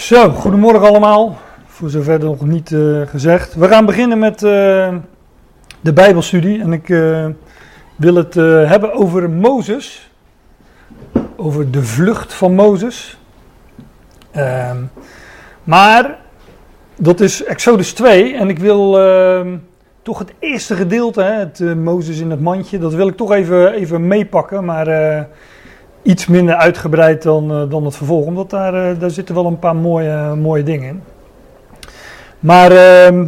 Zo, goedemorgen allemaal. Voor zover nog niet uh, gezegd. We gaan beginnen met uh, de Bijbelstudie. En ik uh, wil het hebben over Mozes. Over de vlucht van Mozes. Ehm, maar dat is Exodus 2. En ik wil ehm, toch het eerste gedeelte, hè, het Mozes in het mandje, dat wil ik toch even, even meepakken. Maar iets minder uitgebreid dan, uh, dan het vervolg, omdat daar, uh, daar zitten wel een paar mooie, mooie dingen in. Maar uh,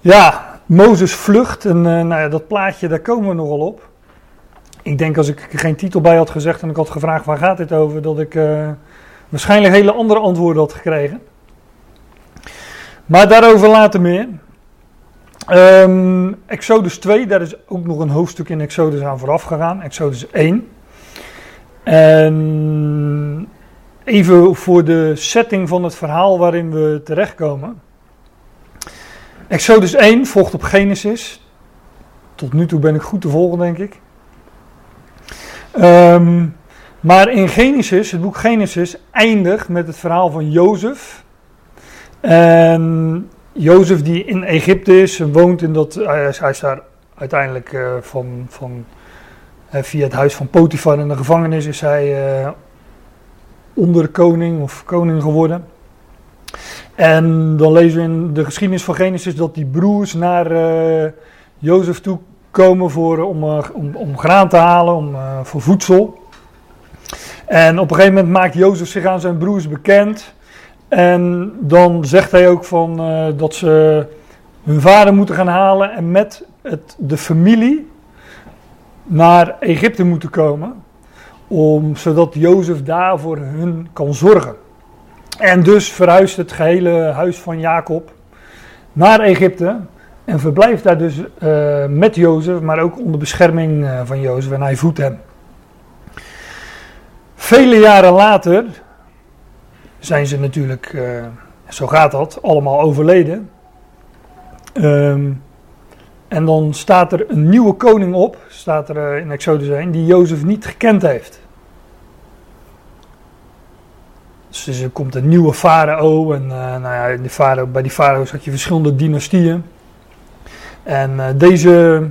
ja, Mozes vlucht en uh, nou ja, dat plaatje, daar komen we nogal op. Ik denk als ik geen titel bij had gezegd en ik had gevraagd waar gaat dit over, dat ik waarschijnlijk hele andere antwoorden had gekregen. Maar daarover later meer. Um, Exodus 2, daar is ook nog een hoofdstuk in Exodus aan vooraf gegaan. Exodus 1. En even voor de setting van het verhaal waarin we terechtkomen. Exodus 1 volgt op Genesis. Tot nu toe ben ik goed te volgen, denk ik. Um, maar in Genesis, het boek Genesis, eindigt met het verhaal van Jozef. En Jozef die in Egypte is woont in dat. Hij is daar uiteindelijk uh, van, van via het huis van Potifar in de gevangenis is hij uh, onderkoning of koning geworden. En dan lezen we in de geschiedenis van Genesis dat die broers naar uh, Jozef toe komen voor, om, om, om, graan te halen, om, voor voedsel. En op een gegeven moment maakt Jozef zich aan zijn broers bekend. En dan zegt hij ook van, dat ze hun vader moeten gaan halen en met het, de familie naar Egypte moeten komen, om, zodat Jozef daar voor hun kan zorgen. En dus verhuist het gehele huis van Jacob naar Egypte en verblijft daar dus uh, met Jozef, maar ook onder bescherming uh, van Jozef en hij voedt hem. Vele jaren later zijn ze natuurlijk, uh, zo gaat dat, allemaal overleden. Um, en dan staat er een nieuwe koning op, staat er eh, in Exodus 1, die Jozef niet gekend heeft. Dus er komt een nieuwe farao en uh, nou ja, die farao, bij die farao's had je verschillende dynastieën. En uh, deze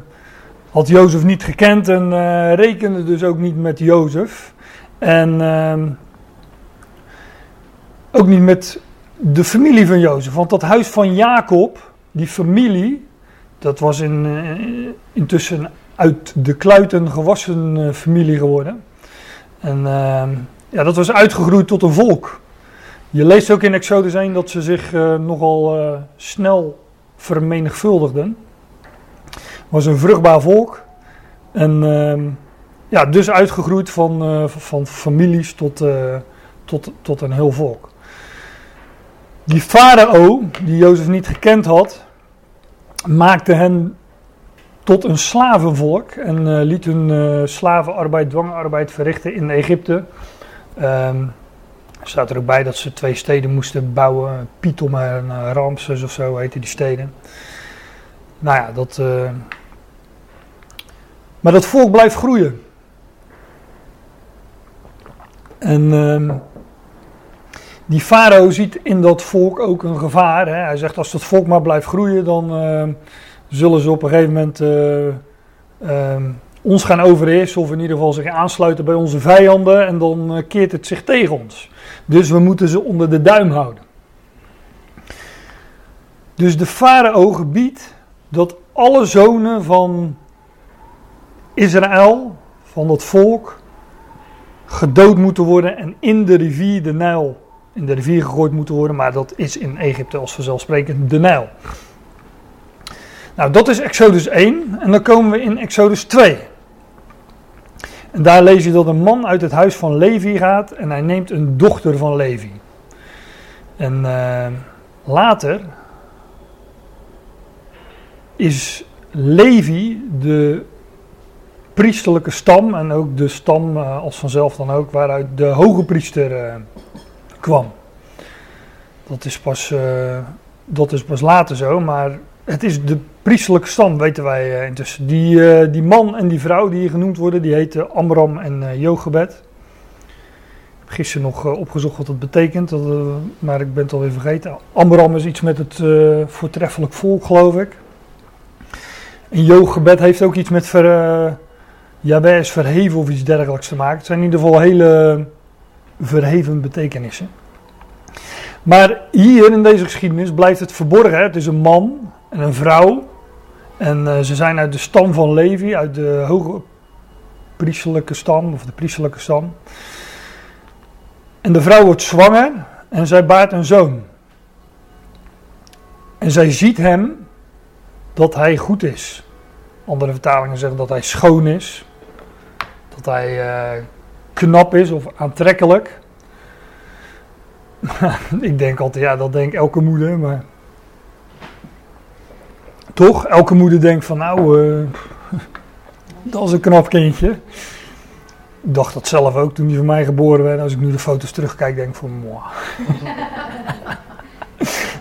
had Jozef niet gekend en rekende dus ook niet met Jozef. En ehm, ook niet met de familie van Jozef. Want dat huis van Jacob, die familie, dat was in, uh, intussen uit de kluiten gewassen uh, familie geworden. En uh, ja, dat was uitgegroeid tot een volk. Je leest ook in Exodus 1 dat ze zich uh, nogal snel vermenigvuldigden. Was een vruchtbaar volk. En ehm, ja, dus uitgegroeid van, van families tot, tot, tot een heel volk. Die farao, die Jozef niet gekend had, maakte hen tot een slavenvolk en uh, liet hun uh, slavenarbeid, dwangarbeid verrichten in Egypte. Um, er staat er ook bij dat ze twee steden moesten bouwen, Pithom en uh, Ramses of zo heten die steden. Nou ja, dat. Maar dat volk blijft groeien. En um, die farao ziet in dat volk ook een gevaar. Hè. Hij zegt als dat volk maar blijft groeien, dan uh, zullen ze op een gegeven moment uh, uh, ons gaan overheersen. Of in ieder geval zich aansluiten bij onze vijanden. En dan keert het zich tegen ons. Dus we moeten ze onder de duim houden. Dus de farao gebiedt dat alle zonen van Israël, van dat volk, gedood moeten worden en in de rivier de Nijl in de rivier gegooid moeten worden, maar dat is in Egypte als vanzelfsprekend de Nijl. Nou, dat is Exodus 1 en dan komen we in Exodus 2. En daar lees je dat een man uit het huis van Levi gaat en hij neemt een dochter van Levi. En uh, later is Levi de priesterlijke stam en ook de stam uh, als vanzelf dan ook waaruit de hoge priester uh, kwam. Dat is pas, uh, dat is pas later zo, maar het is de priesterlijke stand, weten wij uh, intussen. Die, uh, die man en die vrouw die hier genoemd worden, die heten Amram en Jochebed. Ik heb gisteren nog eh, opgezocht wat dat betekent, dat, eh, maar ik ben het alweer vergeten. Amram is iets met het voortreffelijk volk, geloof ik. En Jogebed heeft ook iets met ver, is verheven of iets dergelijks te maken. Het zijn in ieder geval hele verheven betekenissen. Maar hier in deze geschiedenis blijft het verborgen. Het is een man en een vrouw. En uh, ze zijn uit de stam van Levi, uit de hoge priesterlijke stam, of de priesterlijke stam. En de vrouw wordt zwanger en zij baart een zoon. En zij ziet hem dat hij goed is. Andere vertalingen zeggen dat hij schoon is. Dat hij uh, knap is of aantrekkelijk. ik denk altijd, ja, dat denkt elke moeder, maar. Toch? Elke moeder denkt van, nou, uh, dat is een knap kindje. Ik dacht dat zelf ook toen die van mij geboren werd. Als ik nu de foto's terugkijk, denk ik van,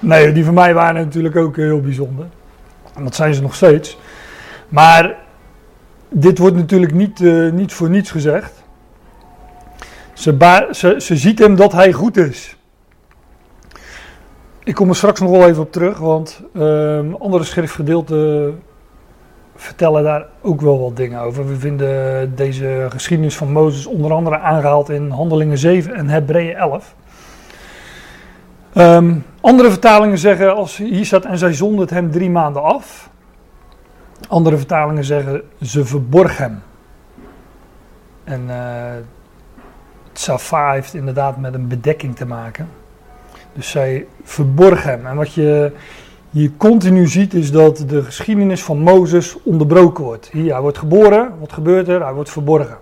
nee, die van mij waren natuurlijk ook heel bijzonder. En dat zijn ze nog steeds. Maar dit wordt natuurlijk niet, uh, niet voor niets gezegd. Ze, ze, ziet hem dat hij goed is. Ik kom er straks nog wel even op terug, want um, andere schriftgedeelten vertellen daar ook wel wat dingen over. We vinden deze geschiedenis van Mozes onder andere aangehaald in Handelingen 7 en Hebreeën 11. Um, andere vertalingen zeggen, als hier staat, en zij zond het hem drie maanden af. Andere vertalingen zeggen, ze verborg hem. En uh, Safa heeft inderdaad met een bedekking te maken. Dus zij verborg hem. En wat je hier continu ziet is dat de geschiedenis van Mozes onderbroken wordt. Hier, hij wordt geboren, wat gebeurt er? Hij wordt verborgen.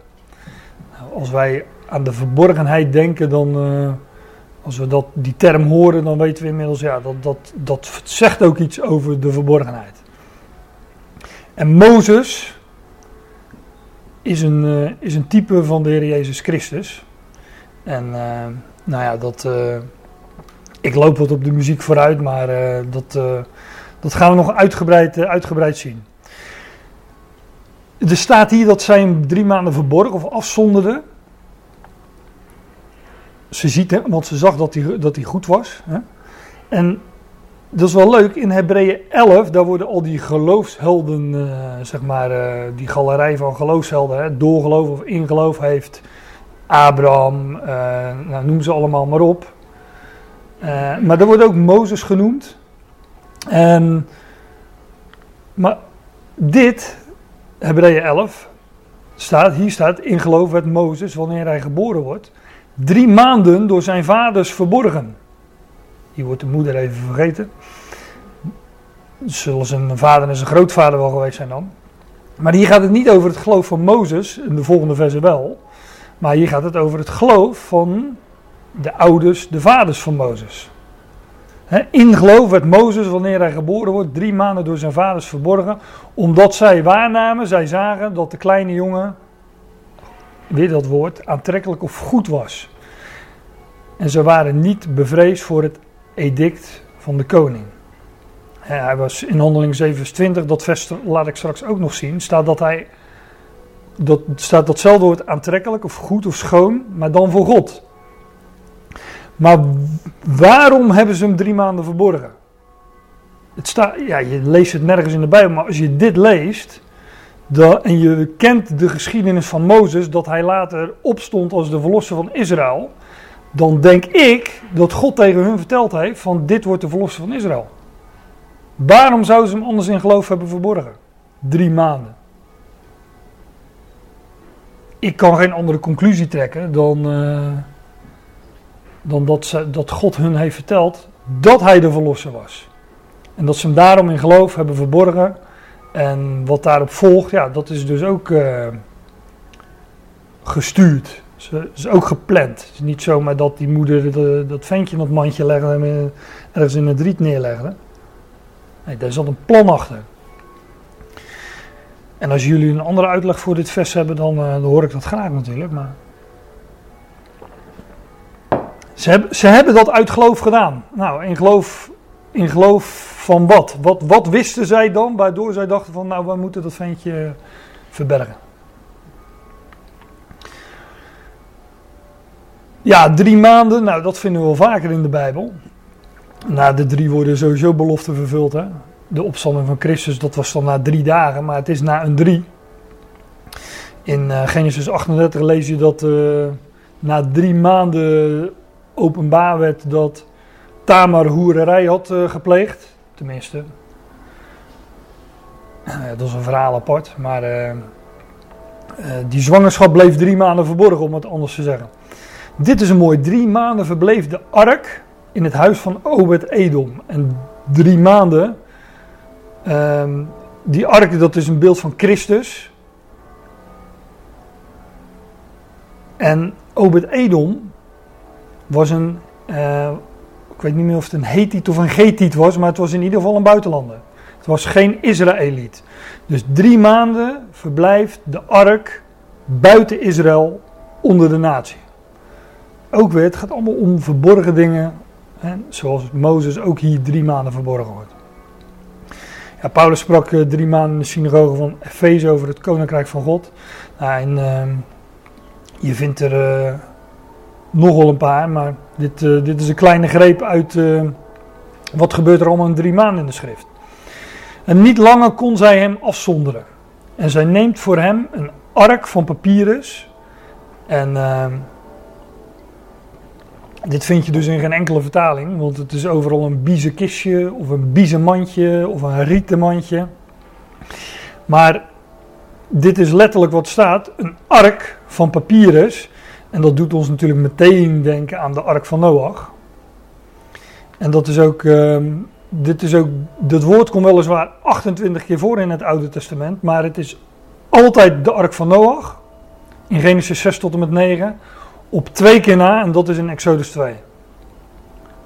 Nou, als wij aan de verborgenheid denken, dan, uh, als we dat, die term horen, dan weten we inmiddels, ja, dat, dat, dat zegt ook iets over de verborgenheid. En Mozes is een, uh, is een type van de Heer Jezus Christus. En uh, nou ja, dat ik loop wat op de muziek vooruit, maar uh, dat, dat gaan we nog uitgebreid, uitgebreid zien. Er staat hier dat zij hem drie maanden verborgen of afzonderde. Ze ziet hem, want ze zag dat hij, dat hij goed was. Hè? En dat is wel leuk, in Hebreeën 11, daar worden al die geloofshelden, zeg maar, die galerij van geloofshelden, hè, doorgeloof of ingeloof heeft. Abraham, nou, noem ze allemaal maar op. Uh, maar er wordt ook Mozes genoemd. En, maar dit, Hebreeën 11, staat, hier staat, in geloof werd Mozes, wanneer hij geboren wordt, drie maanden door zijn vaders verborgen. Hier wordt de moeder even vergeten. Zullen zijn vader en zijn grootvader wel geweest zijn dan. Maar hier gaat het niet over het geloof van Mozes, in de volgende verse wel. Maar hier gaat het over het geloof van de ouders, de vaders van Mozes. In geloof werd Mozes, wanneer hij geboren wordt, drie maanden door zijn vaders verborgen, omdat zij waarnamen, zij zagen dat de kleine jongen, weer dat woord, aantrekkelijk of goed was. En ze waren niet bevreesd voor het edict van de koning. Hij was in handeling 27, dat vers laat ik straks ook nog zien, staat dat hij, dat staat datzelfde woord aantrekkelijk of goed of schoon, maar dan voor God. Maar waarom hebben ze hem drie maanden verborgen? Het staat, ja, je leest het nergens in de Bijbel, maar als je dit leest. en je kent de geschiedenis van Mozes, dat hij later opstond als de verlosser van Israël. Dan denk ik dat God tegen hun verteld heeft: van dit wordt de verlosser van Israël. Waarom zouden ze hem anders in geloof hebben verborgen? Drie maanden. Ik kan geen andere conclusie trekken dan. Uh, dan dat, ze, dat God hun heeft verteld dat hij de verlosser was. En dat ze hem daarom in geloof hebben verborgen. En wat daarop volgt, ja, dat is dus ook uh, gestuurd. Het is ook gepland. Het is niet zomaar dat die moeder de, dat ventje in dat mandje legde en ergens in het riet neerlegde. Nee, daar zat een plan achter. En als jullie een andere uitleg voor dit vers hebben, dan, uh, dan hoor ik dat graag natuurlijk. Maar ze hebben, ze hebben dat uit geloof gedaan. Nou, in geloof, in geloof van wat? wat? Wat wisten zij dan, waardoor zij dachten van, nou, we moeten dat ventje verbergen? Ja, drie maanden, nou dat vinden we wel vaker in de Bijbel. Na de drie worden sowieso beloften vervuld. Hè? De opstanding van Christus, dat was dan na drie dagen, maar het is na een drie. In uh, Genesis 38 lees je dat uh, na drie maanden openbaar werd dat Tamar hoererij had uh, gepleegd. Tenminste, dat is een verhaal apart, maar die zwangerschap bleef drie maanden verborgen, om het anders te zeggen. Dit is een mooi. Drie maanden verbleef de ark in het huis van Obed-Edom. En drie maanden, um, die ark dat is een beeld van Christus. En Obed-Edom was een, uh, ik weet niet meer of het een Hethiet of een Getiet was, maar het was in ieder geval een buitenlander. Het was geen Israëliet. Dus drie maanden verblijft de ark buiten Israël onder de natie. Ook weer, het gaat allemaal om verborgen dingen, zoals Mozes ook hier drie maanden verborgen wordt. Ja, Paulus sprak uh, drie maanden in de synagoge van Efeze over het koninkrijk van God. Nou, en uh, je vindt er uh, nogal een paar, maar dit, uh, dit is een kleine greep uit wat gebeurt er allemaal in drie maanden in de schrift. En niet langer kon zij hem afzonderen. En zij neemt voor hem een ark van papyrus. En ehm, dit vind je dus in geen enkele vertaling, want het is overal een biezenkistje of een biezenmandje of een rietenmandje. Maar dit is letterlijk wat staat, een ark van papyrus. En dat doet ons natuurlijk meteen denken aan de ark van Noach. En dat is ook, uh, dit is ook, dat woord komt weliswaar 28 keer voor in het Oude Testament, maar het is altijd de ark van Noach. In Genesis 6 tot en met 9 op twee keer na en dat is in Exodus 2.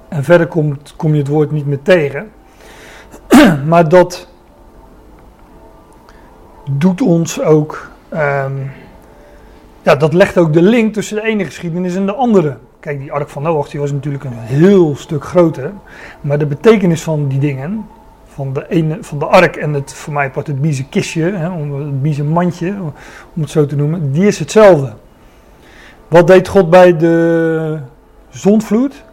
En verder komt, kom je het woord niet meer tegen. maar dat doet ons ook. Um, ja, dat legt ook de link tussen de ene geschiedenis en de andere. Kijk, die Ark van Noach die was natuurlijk een heel stuk groter. Maar de betekenis van die dingen, van de, ene, van de ark en het, voor mij part het biezen kistje, hè, het biezen mandje, om het zo te noemen, die is hetzelfde. Wat deed God bij de zondvloed?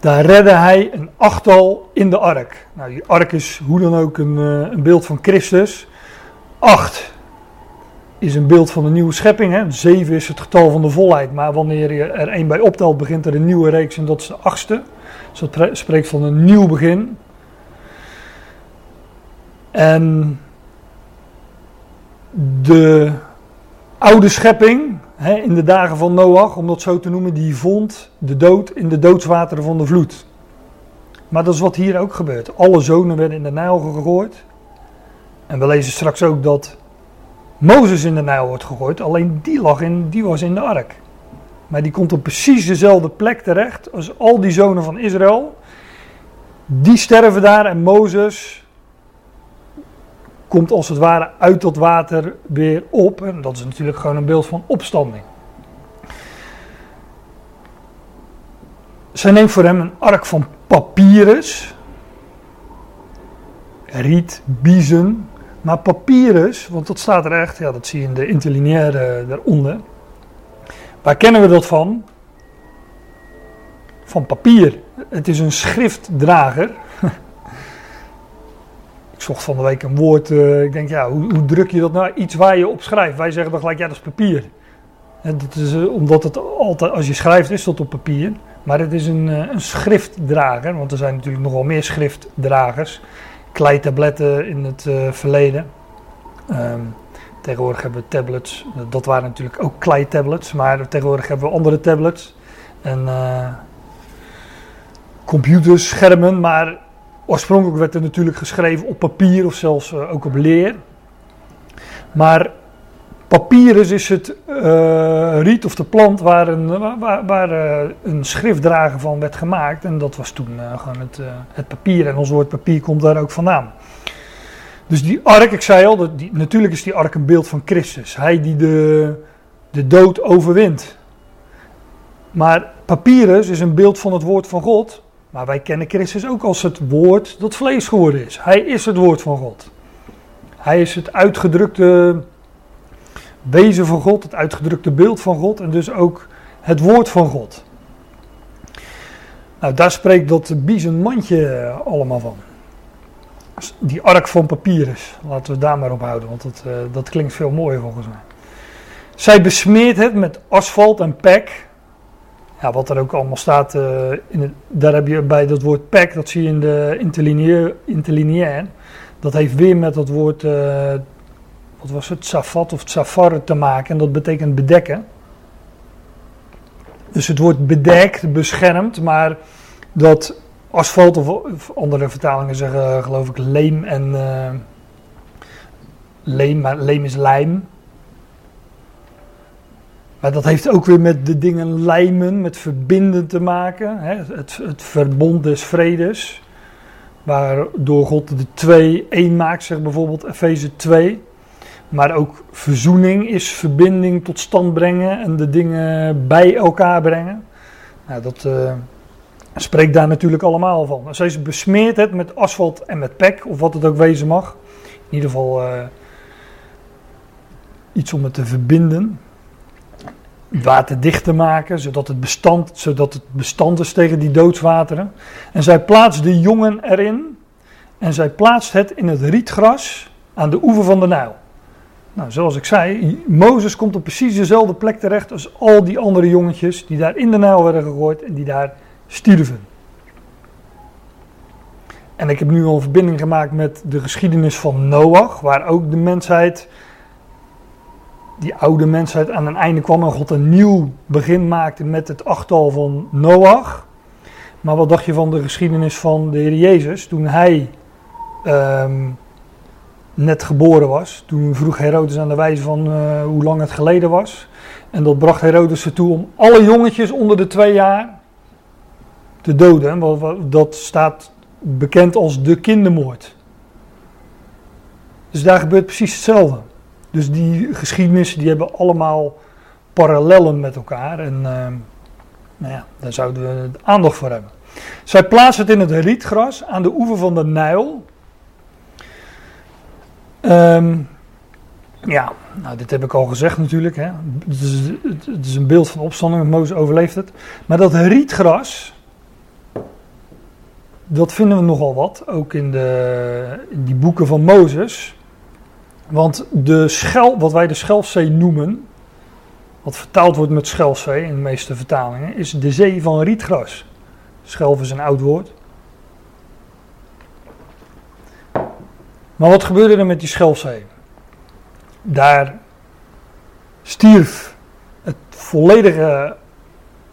Daar redde hij een achttal in de ark. Nou, die ark is hoe dan ook een, eh, een beeld van Christus. Acht is een beeld van de nieuwe schepping. Hè? Zeven is het getal van de volheid. Maar wanneer je er één bij optelt, begint er een nieuwe reeks en dat is de achtste. Dus dat spreekt van een nieuw begin. En de oude schepping, hè, in de dagen van Noach, om dat zo te noemen, die vond de dood in de doodswateren van de vloed. Maar dat is wat hier ook gebeurt. Alle zonen werden in de Nijl gegooid. En we lezen straks ook dat Mozes in de Nijl wordt gegooid, alleen die, lag in, die was in de ark. Maar die komt op precies dezelfde plek terecht als al die zonen van Israël. Die sterven daar en Mozes komt als het ware uit dat water weer op. En dat is natuurlijk gewoon een beeld van opstanding. Zij neemt voor hem een ark van papyrus. Riet, biezen. Maar papyrus, want dat staat er echt, ja, dat zie je in de interlineaire daaronder. Waar kennen we dat van? Van papier. Het is een schriftdrager. Ik zocht van de week een woord. Uh, ik denk, ja, hoe, hoe, druk je dat nou? Iets waar je op schrijft. Wij zeggen dan gelijk, ja, dat is papier. En dat is, uh, omdat het altijd, als je schrijft, is dat op papier. Maar het is een, uh, een schriftdrager. Want er zijn natuurlijk nogal meer schriftdragers. Kleitabletten in het verleden. Um, tegenwoordig hebben we tablets. Dat waren natuurlijk ook kleitablets. Maar tegenwoordig hebben we andere tablets. En computers, schermen. Maar Oorspronkelijk werd er natuurlijk geschreven op papier of zelfs uh, ook op leer. Maar papyrus is het uh, riet of de plant waar een, waar, waar uh, een schriftdrager van werd gemaakt. En dat was toen gewoon het, het, papier. En ons woord papier komt daar ook vandaan. Dus die ark, ik zei al, dat die, natuurlijk is die ark een beeld van Christus. Hij die de, de dood overwint. Maar papyrus is een beeld van het woord van God. Maar wij kennen Christus ook als het woord dat vlees geworden is. Hij is het woord van God. Hij is het uitgedrukte wezen van God, het uitgedrukte beeld van God en dus ook het woord van God. Nou, daar spreekt dat biezenmandje allemaal van. Die ark van papyrus, laten we daar maar op houden, want uh, dat klinkt veel mooier volgens mij. Zij besmeert het met asfalt en pek. Ja, wat er ook allemaal staat, uh, in daar heb je bij dat woord pek, dat zie je in de interlineair. interlineair dat heeft weer met dat woord, uh, wat was het, safat of safar te maken. En dat betekent bedekken. Dus het wordt bedekt, beschermd, maar dat asfalt of, andere vertalingen zeggen geloof ik leem en leem, maar leem is lijm. Maar dat heeft ook weer met de dingen lijmen, met verbinden te maken. Hè? Het, het verbond des vredes. Waardoor God de twee één maakt, zegt bijvoorbeeld Efeze 2. Maar ook verzoening is verbinding tot stand brengen en de dingen bij elkaar brengen. Nou, dat uh, spreekt daar natuurlijk allemaal van. Zij besmeert het met asfalt en met pek, of wat het ook wezen mag. In ieder geval uh, iets om het te verbinden. Waterdicht te maken, zodat het, bestand, zodat het bestand is tegen die doodswateren. En zij plaatst de jongen erin. En zij plaatst het in het rietgras aan de oever van de Nijl. Nou, zoals ik zei, Mozes komt op precies dezelfde plek terecht als al die andere jongetjes die daar in de Nijl werden gegooid en die daar stierven. En ik heb nu al een verbinding gemaakt met de geschiedenis van Noach, waar ook de mensheid, die oude mensheid, aan een einde kwam en God een nieuw begin maakte met het achttal van Noach. Maar wat dacht je van de geschiedenis van de Heer Jezus toen hij um, net geboren was. Toen vroeg Herodes aan de wijze van uh, hoe lang het geleden was. En dat bracht Herodes ertoe om alle jongetjes onder de twee jaar te doden. Dat staat bekend als de kindermoord. Dus daar gebeurt precies hetzelfde. Dus die geschiedenissen die hebben allemaal parallellen met elkaar. En uh, nou ja, daar zouden we aandacht voor hebben. Zij plaatsen het in het rietgras aan de oever van de Nijl. Um, ja, nou, dit heb ik al gezegd natuurlijk. Hè. Het, is, het is een beeld van opstanding, Mozes overleeft het. Maar dat rietgras, dat vinden we nogal wat, ook in, de, in die boeken van Mozes. Want de schel, wat wij de Schelfzee noemen, wat vertaald wordt met Schelfzee in de meeste vertalingen, is de zee van rietgras. Schelf is een oud woord. Maar wat gebeurde er met die Schelfzee? Daar stierf het volledige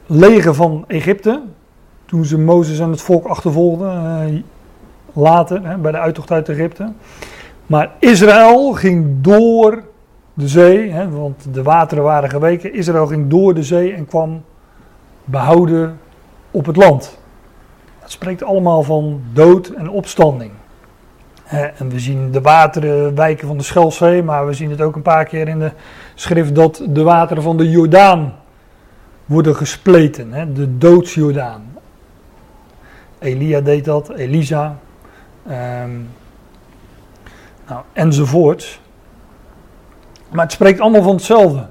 leger van Egypte. Toen ze Mozes en het volk achtervolgden. Eh, later, bij de uittocht uit Egypte. Maar Israël ging door de zee, hè, want de wateren waren geweken. Israël ging door de zee en kwam behouden op het land. Het spreekt allemaal van dood en opstanding en we zien de wateren wijken van de Schelfzee, maar we zien het ook een paar keer in de schrift dat de wateren van de Jordaan worden gespleten. De doodsjordaan. Elia deed dat, Elisa, um, nou, enzovoort. Maar het spreekt allemaal van hetzelfde. Er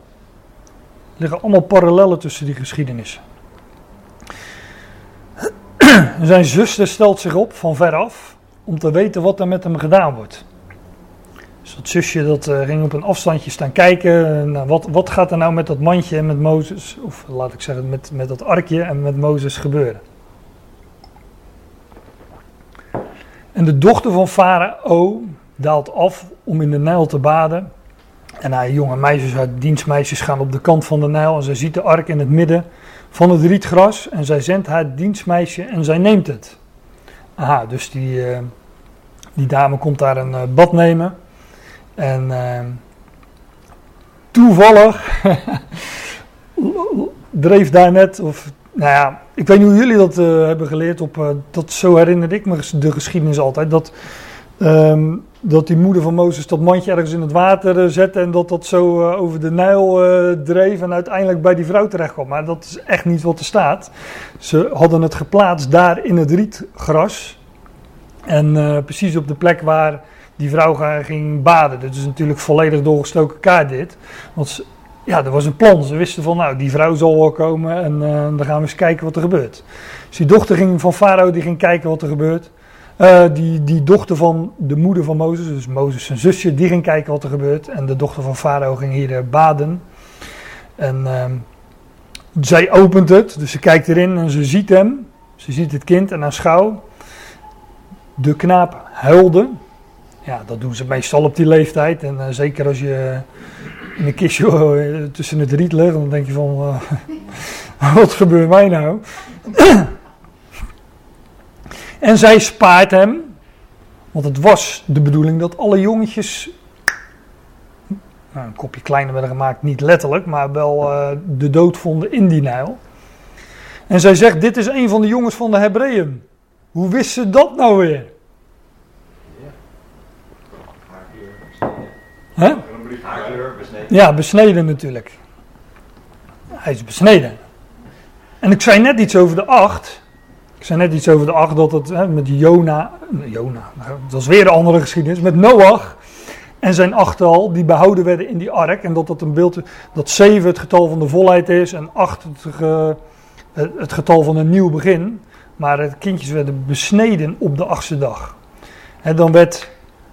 liggen allemaal parallellen tussen die geschiedenissen. Zijn zuster stelt zich op van veraf om te weten wat er met hem gedaan wordt. Dus dat zusje dat, uh, ging op een afstandje staan kijken. Wat, wat gaat er nou met dat mandje en met Mozes, of laat ik zeggen met, met dat arkje en met Mozes gebeuren? En de dochter van Farao daalt af om in de Nijl te baden. En haar jonge meisjes, haar dienstmeisjes gaan op de kant van de Nijl en zij ziet de ark in het midden van het rietgras. En zij zendt haar dienstmeisje en zij neemt het. Aha, dus die, uh, die dame komt daar een uh, bad nemen. En uh, toevallig dreef daar net, of nou ja, ik weet niet hoe jullie dat hebben geleerd. Op, dat, zo herinnerde ik me de geschiedenis altijd. Dat, um, dat die moeder van Mozes dat mandje ergens in het water zette en dat dat zo over de Nijl dreef en uiteindelijk bij die vrouw terecht kwam. Maar dat is echt niet wat er staat. Ze hadden het geplaatst daar in het rietgras. En precies op de plek waar die vrouw ging baden. Dat is natuurlijk volledig doorgestoken kaart dit. Want ja, er was een plan. Ze wisten van, nou, die vrouw zal wel komen en dan gaan we eens kijken wat er gebeurt. Dus die dochter ging van Farao, die ging kijken wat er gebeurt. Uh, die, die dochter van de moeder van Mozes, dus Mozes zijn zusje, die ging kijken wat er gebeurt. En de dochter van Farao ging hier uh, baden. En uh, zij opent het, dus ze kijkt erin en ze ziet hem. Ze ziet het kind en schouw. De knaap huilde. Ja, dat doen ze meestal op die leeftijd. En uh, zeker als je in een kistje tussen het riet ligt, dan denk je van, wat gebeurt mij nou? En zij spaart hem, want het was de bedoeling dat alle jongetjes nou, een kopje kleiner werden gemaakt, niet letterlijk, maar wel uh, de dood vonden in die Nijl. En zij zegt: Dit is een van de jongens van de Hebreeën. Hoe wist ze dat nou weer? Huh? Ja, besneden natuurlijk. Hij is besneden. En ik zei net iets over de acht. Ik zei net iets over de acht dat het hè, met Jona, Jona, dat was weer een andere geschiedenis, met Noach en zijn achttal die behouden werden in die ark. En dat dat een beeld, dat zeven het getal van de volheid is en acht het, het getal van een nieuw begin. Maar de kindjes werden besneden op de achtste dag. En dan werd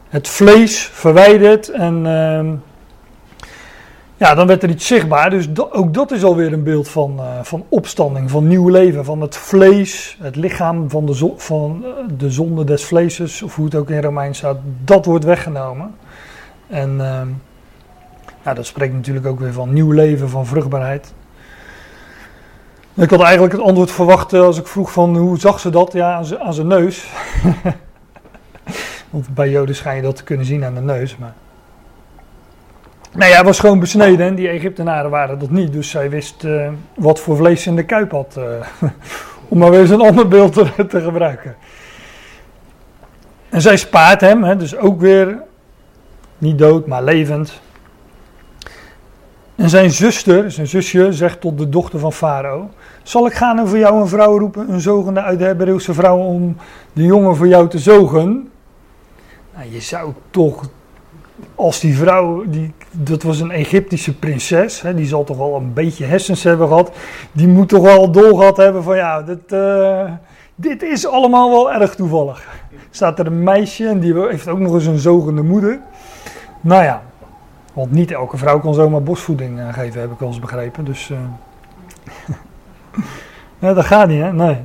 het vlees verwijderd en uh, ja, dan werd er iets zichtbaar. Dus ook dat is alweer een beeld van, uh, van opstanding, van nieuw leven. Van het vlees, het lichaam van de, van eh, de zonde des vleeses, of hoe het ook in Romein staat, dat wordt weggenomen. En uh, ja, dat spreekt natuurlijk ook weer van nieuw leven, van vruchtbaarheid. Ik had eigenlijk het antwoord verwacht als ik vroeg van hoe zag ze dat? Ja, aan zijn neus. Want bij Joden schijn je dat te kunnen zien aan de neus. Maar... Nee, hij was gewoon besneden en die Egyptenaren waren dat niet. Dus zij wist uh, wat voor vlees in de kuip had. Uh, om maar weer eens een ander beeld te, te, gebruiken. En zij spaart hem, hè, dus ook weer niet dood, maar levend. En zijn zuster, zijn zusje, zegt tot de dochter van Farao: Zal ik gaan en voor jou een vrouw roepen, een zogende uit de Hebreeuwse vrouw, om de jongen voor jou te zogen? Nou, je zou toch, als die vrouw, die, dat was een Egyptische prinses, hè, die zal toch wel een beetje hersens hebben gehad. Die moet toch wel doorgehad hebben van ja, dit, uh, dit is allemaal wel erg toevallig. Staat er een meisje en die heeft ook nog eens een zogende moeder. Nou ja, want niet elke vrouw kan zomaar bosvoeding uh, geven, heb ik wel eens begrepen. Dus ja, dat gaat niet, hè? Nee.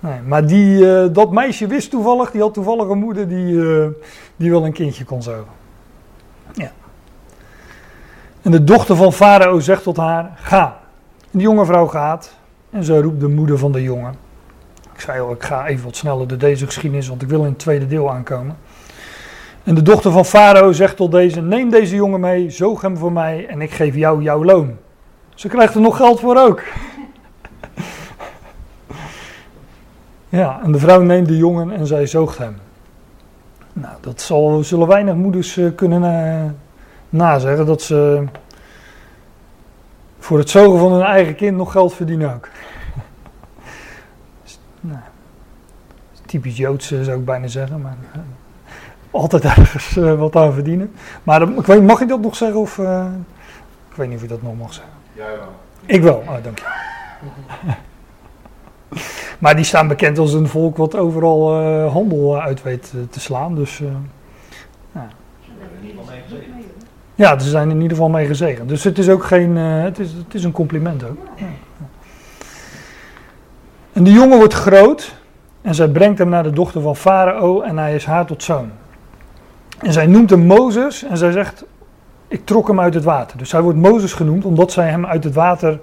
nee. Maar die, dat meisje wist toevallig, die had toevallig een moeder die, die wel een kindje kon zogen. Ja. En de dochter van Farao zegt tot haar: Ga. En de jonge vrouw gaat en ze roept de moeder van de jongen. Ik zei al, ik ga even wat sneller door deze geschiedenis, want ik wil in het tweede deel aankomen. En de dochter van Farao zegt tot deze: Neem deze jongen mee, zoog hem voor mij en ik geef jou jouw loon. Ze krijgt er nog geld voor ook. ja, en de vrouw neemt de jongen en zij zoogt hem. Nou, dat zal, zullen weinig moeders uh, kunnen uh, nazeggen dat ze voor het zogen van hun eigen kind nog geld verdienen ook. nou, typisch Joods zou ik bijna zeggen, maar uh, altijd ergens wat aan verdienen. Maar ik weet, mag ik dat nog zeggen of ik weet niet of je dat nog mag zeggen. Ja, wel. Ik wel, oh, dank je. Maar die staan bekend als een volk wat overal uh, handel uit weet te slaan. Dus, uh, ja. Ja, ze zijn in ieder geval mee gezegend. Dus het is ook geen. Uh, het, is, het is een compliment ook. Ja. En de jongen wordt groot. En zij brengt hem naar de dochter van Farao. En hij is haar tot zoon. En zij noemt hem Mozes. En zij zegt: Ik trok hem uit het water. Dus hij wordt Mozes genoemd omdat zij hem uit het water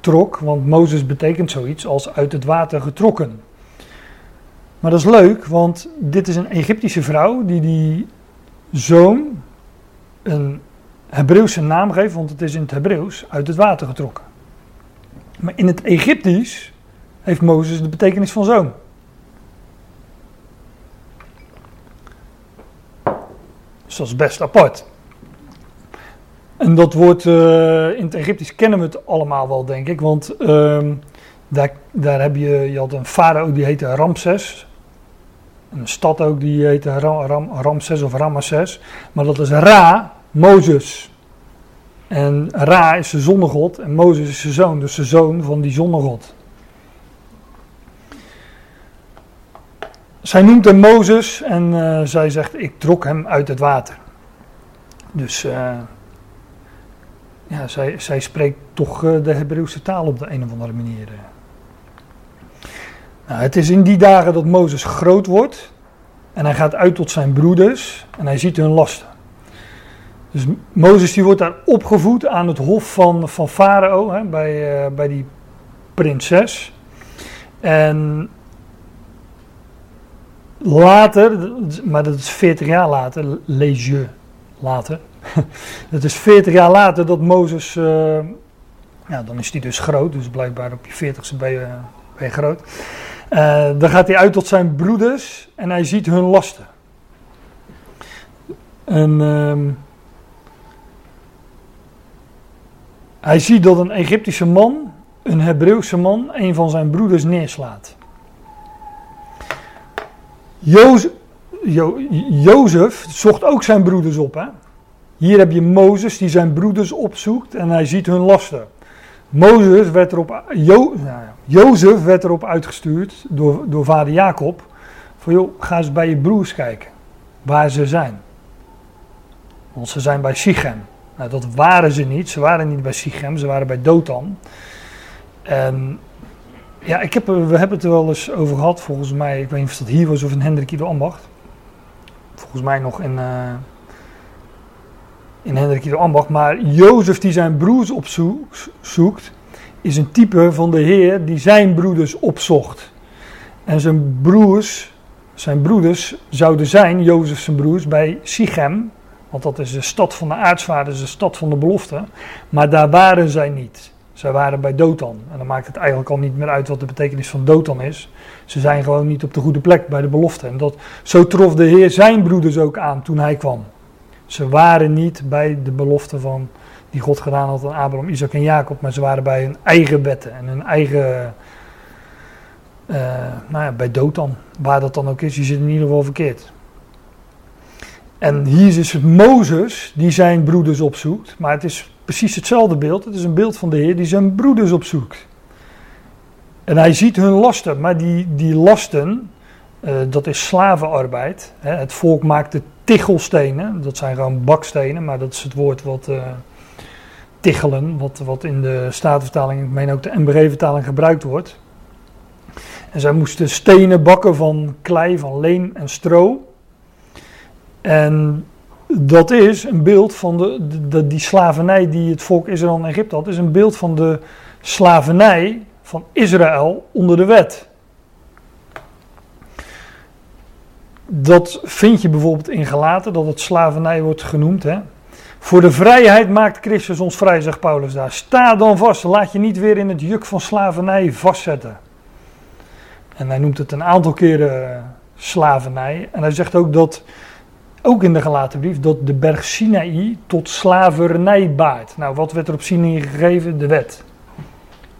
trok, want Mozes betekent zoiets als uit het water getrokken. Maar dat is leuk, want dit is een Egyptische vrouw die die zoon een Hebreeuwse naam geeft, want het is in het Hebreeuws uit het water getrokken. Maar in het Egyptisch heeft Mozes de betekenis van zoon. Dus dat is best apart. En dat wordt uh, in het Egyptisch kennen we het allemaal wel, denk ik. Want uh, daar, daar heb je, je had een farao die heette Ramses. Een stad ook die heet Ram, Ram, Ramses of Ramesses. Maar dat is Ra, Mozes. En Ra is de zonnegod en Mozes is zijn zoon, dus de zoon van die zonnegod. Zij noemt hem Mozes en uh, zij zegt: Ik trok hem uit het water. Dus uh, ja, zij, zij spreekt toch uh, de Hebreeuwse taal op de een of andere manier. Nou, het is in die dagen dat Mozes groot wordt en hij gaat uit tot zijn broeders en hij ziet hun lasten. Dus Mozes die wordt daar opgevoed aan het hof van, van Farao, bij, uh, bij die prinses. En later, maar dat is 40 jaar later, lees later. dat is 40 jaar later dat Mozes, uh, ja, dan is hij dus groot, dus blijkbaar op je 40ste ben ben je groot. Uh, dan gaat hij uit tot zijn broeders en hij ziet hun lasten. En uh, hij ziet dat een Egyptische man, een Hebreeuwse man, een van zijn broeders neerslaat. Jozef, jo, Jozef zocht ook zijn broeders op. Hè? Hier heb je Mozes die zijn broeders opzoekt en hij ziet hun lasten. Mozes werd erop, jo, nou Jozef werd erop uitgestuurd door, door vader Jacob. Van joh, ga eens bij je broers kijken. Waar ze zijn. Want ze zijn bij Sichem. Nou, dat waren ze niet. Ze waren niet bij Sichem, ze waren bij Dothan. En ja, ik heb, we hebben het er wel eens over gehad, volgens mij. Ik weet niet of dat hier was of in Hendrik Ido Ambacht. Volgens mij nog in, uh, in Hendrik Ido Ambacht. Maar Jozef die zijn broers opzoekt, is een type van de Heer die zijn broeders opzocht. En zijn broers, zijn broeders zouden zijn, Jozef zijn broers, bij Sichem. Want dat is de stad van de aartsvaders, de stad van de belofte. Maar daar waren zij niet. Zij waren bij Dothan. En dan maakt het eigenlijk al niet meer uit wat de betekenis van Dothan is. Ze zijn gewoon niet op de goede plek bij de belofte. En dat, zo trof de Heer zijn broeders ook aan toen hij kwam. Ze waren niet bij de belofte van, die God gedaan had aan Abraham, Isaac en Jacob. Maar ze waren bij hun eigen wetten en hun eigen... Uh, nou ja, bij Dothan. Waar dat dan ook is, je zit in ieder geval verkeerd. En hier is het Mozes die zijn broeders opzoekt. Maar het is precies hetzelfde beeld. Het is een beeld van de Heer die zijn broeders opzoekt. En hij ziet hun lasten, maar die, die lasten, uh, dat is slavenarbeid. Hè. Het volk maakte tichelstenen, dat zijn gewoon bakstenen, maar dat is het woord wat uh, tichelen, wat, wat in de Statenvertaling, ik meen ook de MBG-vertaling gebruikt wordt. En zij moesten stenen bakken van klei, van leem en stro. En dat is een beeld van de, de, die slavernij die het volk Israël in Egypte had, is een beeld van de slavernij van Israël onder de wet. Dat vind je bijvoorbeeld in Galaten, dat het slavernij wordt genoemd. Hè? Voor de vrijheid maakt Christus ons vrij, zegt Paulus daar. Sta dan vast, laat je niet weer in het juk van slavernij vastzetten. En hij noemt het een aantal keren slavernij. En hij zegt ook dat ook in de gelaten brief, dat de berg Sinaï tot slavernij baart. Nou, wat werd er op Sinaï gegeven? De wet.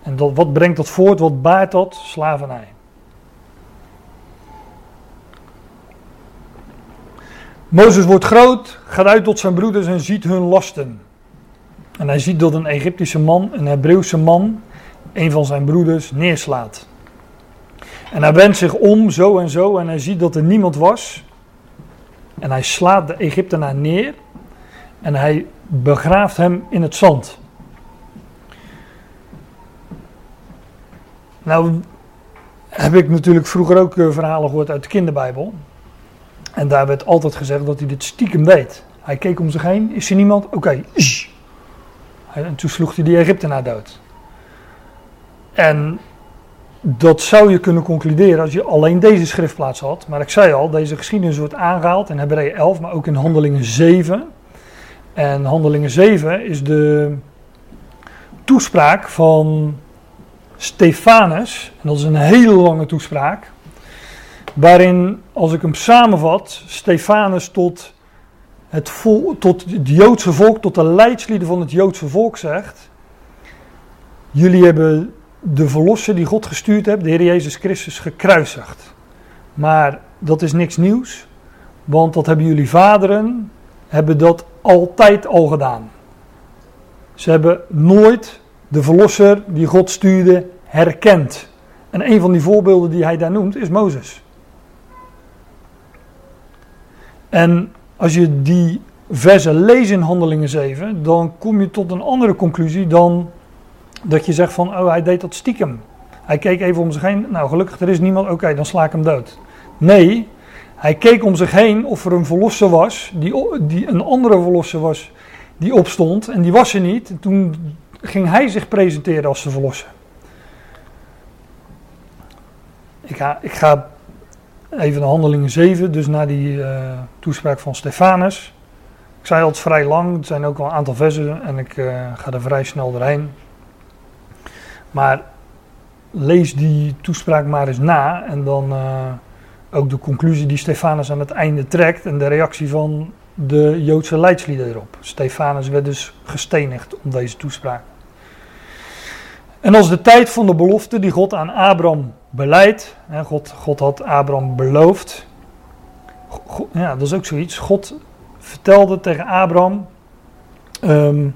En dat, wat brengt dat voort? Wat baart dat? Slavernij. Mozes wordt groot, gaat uit tot zijn broeders en ziet hun lasten. En hij ziet dat een Egyptische man, een Hebreeuwse man, een van zijn broeders neerslaat. En hij wendt zich om, zo en zo, en hij ziet dat er niemand was. En hij slaat de Egyptenaar neer en hij begraaft hem in het zand. Nou, heb ik natuurlijk vroeger ook eh, verhalen gehoord uit de kinderbijbel. En daar werd altijd gezegd dat hij dit stiekem deed. Hij keek om zich heen, is er niemand? Oké. Okay. En toen sloeg hij die Egyptenaar dood. En dat zou je kunnen concluderen als je alleen deze schriftplaats had. Maar ik zei al, deze geschiedenis wordt aangehaald in Hebreeën 11, maar ook in Handelingen 7. En Handelingen 7 is de toespraak van Stefanus. En dat is een hele lange toespraak. Waarin, als ik hem samenvat, Stefanus tot het, tot het Joodse volk, tot de leidslieden van het Joodse volk zegt: Jullie hebben de verlosser die God gestuurd heeft, de Heer Jezus Christus, gekruisigd. Maar dat is niks nieuws, want dat hebben jullie vaderen, hebben dat altijd al gedaan. Ze hebben nooit de verlosser die God stuurde herkend. En een van die voorbeelden die hij daar noemt is Mozes. En als je die versen leest in Handelingen 7, dan kom je tot een andere conclusie dan dat je zegt van, oh hij deed dat stiekem. Hij keek even om zich heen, nou gelukkig er is niemand, oké dan sla ik hem dood. Nee, hij keek om zich heen of er een verlosser was, die, die een andere verlosser was, die opstond en die was er niet. En toen ging hij zich presenteren als de verlosser. Ik ga, ik ga even naar handelingen 7, dus naar die uh, toespraak van Stefanus. Ik zei al, het vrij lang, het zijn ook wel een aantal versen en ik uh, ga er vrij snel doorheen. Maar lees die toespraak maar eens na en dan uh, ook de conclusie die Stefanus aan het einde trekt en de reactie van de Joodse leidslieden erop. Stefanus werd dus gestenigd om deze toespraak. En als de tijd van de belofte die God aan Abraham beleidt, God, God had Abraham beloofd, ja, dat is ook zoiets. God vertelde tegen Abraham, um,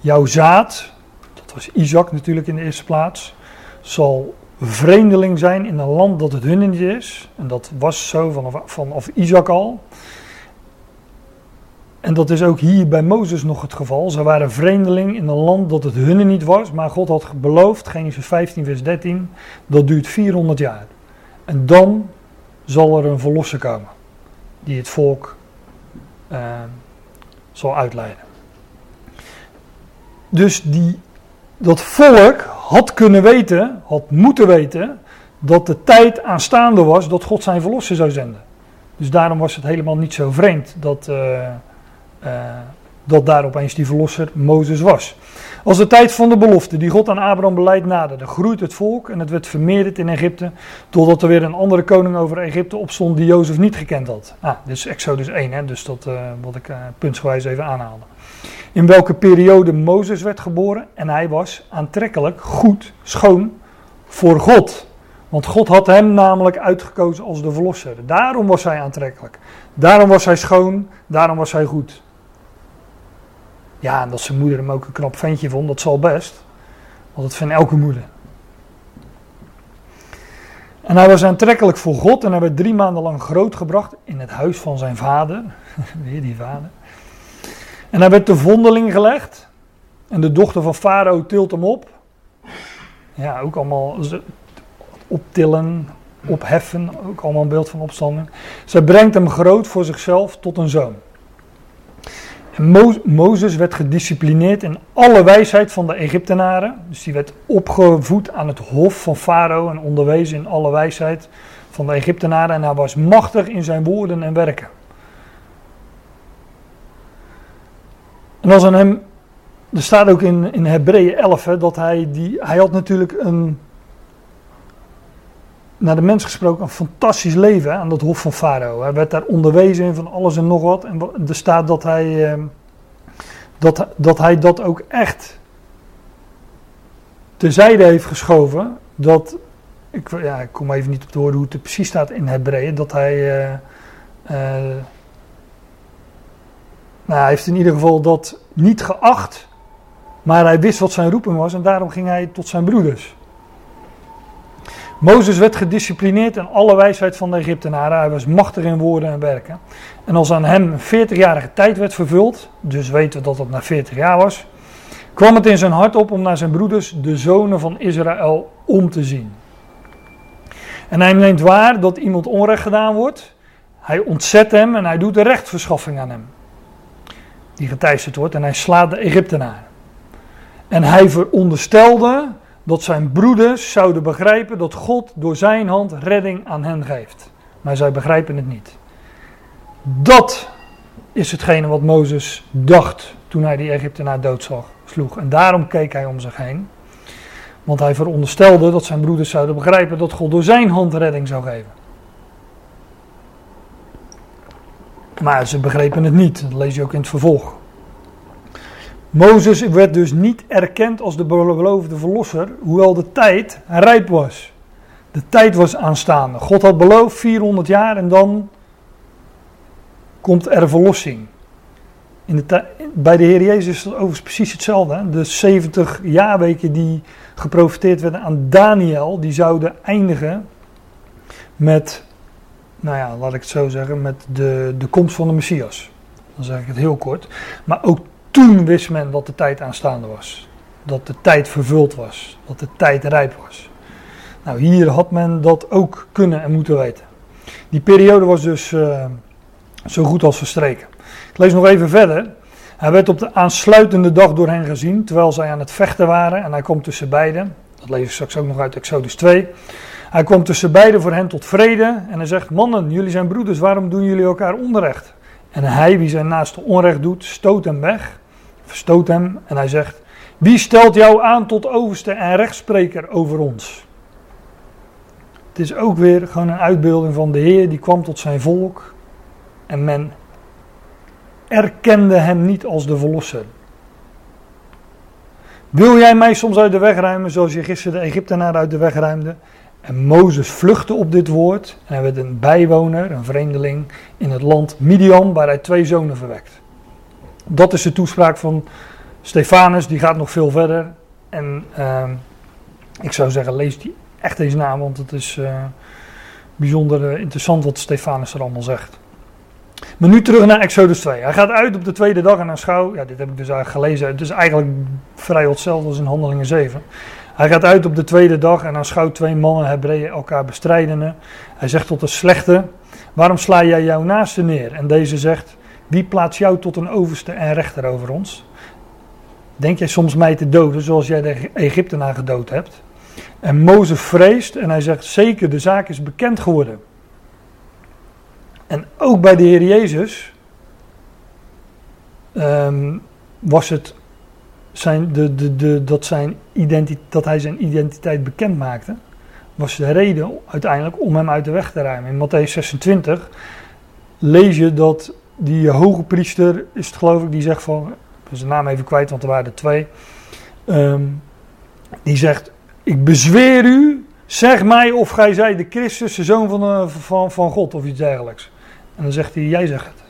jouw zaad, dat was Isaac natuurlijk in de eerste plaats, zal vreemdeling zijn in een land dat het hun niet is. En dat was zo vanaf, vanaf Isaac al. En dat is ook hier bij Mozes nog het geval. Ze waren vreemdeling in een land dat het hunne niet was, maar God had beloofd, Genesis 15, vers 13, dat duurt 400 jaar. En dan zal er een verlosser komen, die het volk uh, zal uitleiden. Dus die, dat volk had kunnen weten, had moeten weten, dat de tijd aanstaande was dat God zijn verlosser zou zenden. Dus daarom was het helemaal niet zo vreemd dat... Uh, dat daar opeens die verlosser Mozes was. Als de tijd van de belofte die God aan Abraham beleidt naderde, groeit het volk en het werd vermeerderd in Egypte, totdat er weer een andere koning over Egypte opstond die Jozef niet gekend had. Ah, dit is Exodus 1, hè, dus dat uh, wat ik uh, puntsgewijs even aanhaalde. In welke periode Mozes werd geboren en hij was aantrekkelijk, goed, schoon voor God. Want God had hem namelijk uitgekozen als de verlosser. Daarom was hij aantrekkelijk. Daarom was hij schoon, daarom was hij goed. Ja, en dat zijn moeder hem ook een knap ventje vond, dat zal best. Want dat vindt elke moeder. En hij was aantrekkelijk voor God en hij werd drie maanden lang grootgebracht in het huis van zijn vader. Weer die vader. En hij werd de vondeling gelegd. En de dochter van Farao tilt hem op. Ja, ook allemaal optillen, opheffen. Ook allemaal een beeld van opstanding. Zij brengt hem groot voor zichzelf tot een zoon. Mo Mozes werd gedisciplineerd in alle wijsheid van de Egyptenaren. Dus die werd opgevoed aan het hof van Farao en onderwezen in alle wijsheid van de Egyptenaren. En hij was machtig in zijn woorden en werken. En als aan hem, er staat ook in, in Hebreeën 11 hè, dat hij, die, hij had natuurlijk een, naar de mens gesproken, een fantastisch leven aan dat hof van Farao. Hij werd daar onderwezen in van alles en nog wat. En er staat dat hij, ehm, dat, dat, hij dat ook echt terzijde heeft geschoven. Dat, ik, ja, ik kom even niet op de woorden hoe het precies staat in Hebreeën. Dat hij, uh, uh, nou, hij heeft in ieder geval dat niet geacht. Maar hij wist wat zijn roeping was en daarom ging hij tot zijn broeders. Mozes werd gedisciplineerd in alle wijsheid van de Egyptenaren. Hij was machtig in woorden en werken. En als aan hem een 40-jarige tijd werd vervuld, dus weten we dat dat na 40 jaar was, kwam het in zijn hart op om naar zijn broeders, de zonen van Israël, om te zien. En hij neemt waar dat iemand onrecht gedaan wordt. Hij ontzet hem en hij doet de rechtverschaffing aan hem. Die geteisterd wordt en hij slaat de Egyptenaren. En hij veronderstelde dat zijn broeders zouden begrijpen dat God door zijn hand redding aan hen geeft. Maar zij begrijpen het niet. Dat is hetgene wat Mozes dacht toen hij die Egyptenaar doodsloeg. En daarom keek hij om zich heen. Want hij veronderstelde dat zijn broeders zouden begrijpen dat God door zijn hand redding zou geven. Maar ze begrepen het niet. Dat lees je ook in het vervolg. Mozes werd dus niet erkend als de beloofde verlosser, hoewel de tijd rijp was. De tijd was aanstaande. God had beloofd 400 jaar en dan komt er verlossing. In de bij de Heer Jezus is het overigens precies hetzelfde. De 70 jaarweken die geprofiteerd werden aan Daniel, die zouden eindigen met, nou ja, laat ik het zo zeggen, met de, de komst van de Messias. Dan zeg ik het heel kort. Maar ook toen wist men dat de tijd aanstaande was. Dat de tijd vervuld was. Dat de tijd rijp was. Nou, hier had men dat ook kunnen en moeten weten. Die periode was dus uh, zo goed als verstreken. Ik lees nog even verder. Hij werd op de aansluitende dag door hen gezien, terwijl zij aan het vechten waren. En hij komt tussen beiden. Dat lees ik straks ook nog uit Exodus 2. Hij komt tussen beiden voor hen tot vrede. En hij zegt: Mannen, jullie zijn broeders, waarom doen jullie elkaar onrecht? En hij, wie zijn naaste onrecht doet, stoot hem weg. Verstoot hem. En hij zegt: Wie stelt jou aan tot overste en rechtspreker over ons? Het is ook weer gewoon een uitbeelding van de Heer die kwam tot zijn volk. En men erkende hem niet als de verlosser. Wil jij mij soms uit de weg ruimen zoals je gisteren de Egyptenaar uit de weg ruimde? En Mozes vluchtte op dit woord en hij werd een bijwoner, een vreemdeling in het land Midian, waar hij twee zonen verwekt. Dat is de toespraak van Stefanus, die gaat nog veel verder. En uh, ik zou zeggen, lees die echt eens na, want het is uh, bijzonder eh, interessant wat Stefanus er allemaal zegt. Maar nu terug naar Exodus 2. Hij gaat uit op de tweede dag en aanschouw. Ja, dit heb ik dus eigenlijk gelezen. Het is eigenlijk vrij hetzelfde als in Handelingen 7. Hij gaat uit op de tweede dag en aanschouwt twee mannen, Hebreeën, elkaar bestrijdende. Hij zegt tot de slechte: Waarom sla jij jouw naaste neer? En deze zegt: Wie plaatst jou tot een overste en rechter over ons? Denk jij soms mij te doden zoals jij de Egyptenaar gedood hebt? En Mozes vreest en hij zegt: Zeker, de zaak is bekend geworden. En ook bij de Heer Jezus um, was het zijn, de, de, de, dat, zijn dat hij zijn identiteit bekend maakte, was de reden uiteindelijk om hem uit de weg te ruimen. In Matthäus 26 lees je dat die hoge priester, is het geloof ik, die zegt van, ik zijn naam even kwijt, want er waren er twee, um, die zegt, ik bezweer u, zeg mij of gij zij de Christus, de zoon van, eh, van, van God of iets dergelijks. En dan zegt hij, jij zegt het.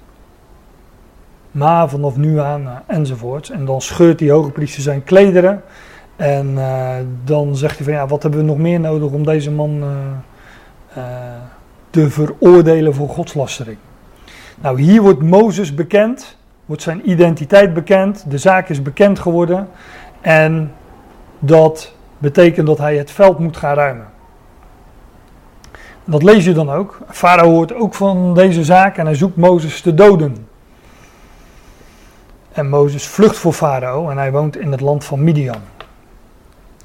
Maar vanaf nu aan uh, enzovoorts. En dan scheurt die hoge priester zijn klederen. En dan zegt hij van ja, wat hebben we nog meer nodig om deze man te veroordelen voor godslastering. Nou, hier wordt Mozes bekend, wordt zijn identiteit bekend, de zaak is bekend geworden. En dat betekent dat hij het veld moet gaan ruimen. Dat lees je dan ook. Farao hoort ook van deze zaak en hij zoekt Mozes te doden. En Mozes vlucht voor Farao en hij woont in het land van Midian.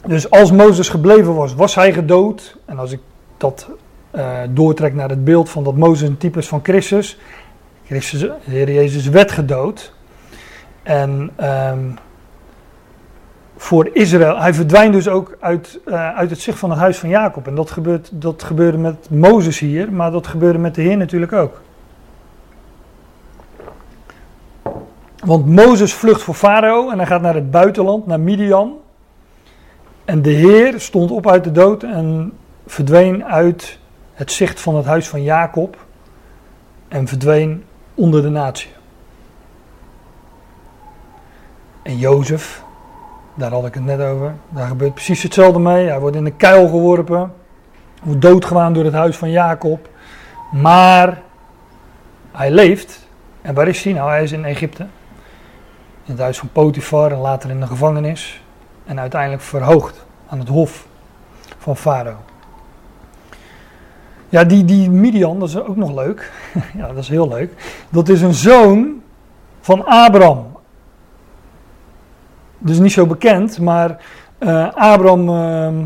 Dus als Mozes gebleven was, was hij gedood. En als ik dat uh, doortrek naar het beeld van dat Mozes een type is van Christus. Christus, de Heer Jezus werd gedood. En um, voor Israël. Hij verdwijnt dus ook uit, uh, uit het zicht van het huis van Jacob. En dat, gebeurt, dat gebeurde met Mozes hier, maar dat gebeurde met de Heer natuurlijk ook. Want Mozes vlucht voor Farao en hij gaat naar het buitenland, naar Midian. En de Heer stond op uit de dood en verdween uit het zicht van het huis van Jacob. En verdween onder de natie. En Jozef, daar had ik het net over. Daar gebeurt precies hetzelfde mee. Hij wordt in de kuil geworpen. Wordt doodgewaan door het huis van Jacob. Maar hij leeft. En waar is hij nou? Hij is in Egypte. In het huis van Potifar en later in de gevangenis. En uiteindelijk verhoogd aan het hof van Farao. Ja, die, die Midian, dat is ook nog leuk. ja, dat is heel leuk. Dat is een zoon van Abraham dus niet zo bekend, maar uh, Abraham uh,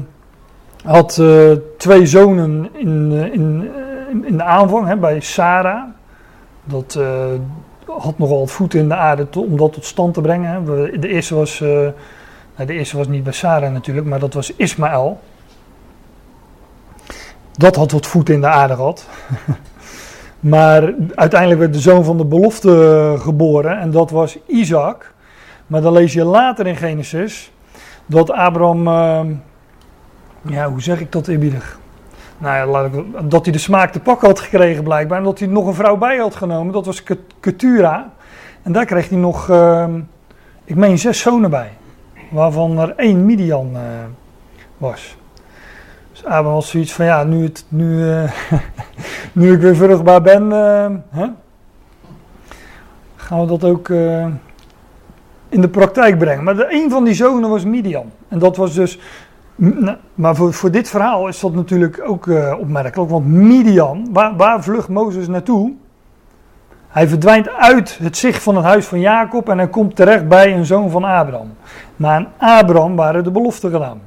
had uh, twee zonen in, in, in de aanvang hè, bij Sarah. Dat had nogal wat voeten in de aarde om dat tot stand te brengen. De eerste was, nou, de eerste was niet bij Sarah natuurlijk, maar dat was Ismaël. Dat had wat voeten in de aarde gehad. maar uiteindelijk werd de zoon van de belofte geboren en dat was Isaac. Maar dan lees je later in Genesis dat Abraham, uh, ja, hoe zeg ik dat eerbiedig? nou ja, ik, dat hij de smaak te pakken had gekregen blijkbaar. En dat hij nog een vrouw bij had genomen. Dat was Ketura. En daar kreeg hij nog, ehm, ik meen, zes zonen bij. Waarvan er één Midian uh, was. Dus Abraham was zoiets van, ja, nu, het, nu, uh, nu ik weer vruchtbaar ben, uh, hè, gaan we dat ook in de praktijk brengen. Maar de, een van die zonen was Midian. En dat was dus maar voor, voor dit verhaal is dat natuurlijk ook opmerkelijk. Want Midian, waar, waar vlucht Mozes naartoe? Hij verdwijnt uit het zicht van het huis van Jacob en hij komt terecht bij een zoon van Abraham. Maar aan Abraham waren de beloften gedaan.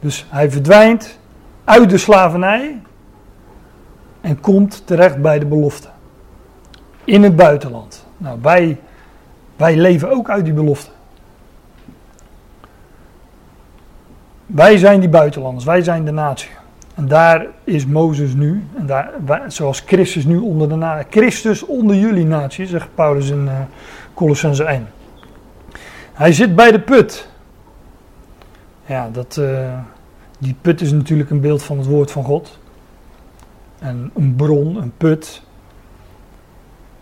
Dus hij verdwijnt uit de slavernij en komt terecht bij de belofte. In het buitenland. Nou, wij, wij leven ook uit die belofte. Wij zijn die buitenlanders, wij zijn de natie. En daar is Mozes nu, en daar, zoals Christus nu onder de natie, Christus onder jullie natie, zegt Paulus in uh, Colossense 1. Hij zit bij de put. Ja, dat, uh, die put is natuurlijk een beeld van het woord van God. En een bron, een put.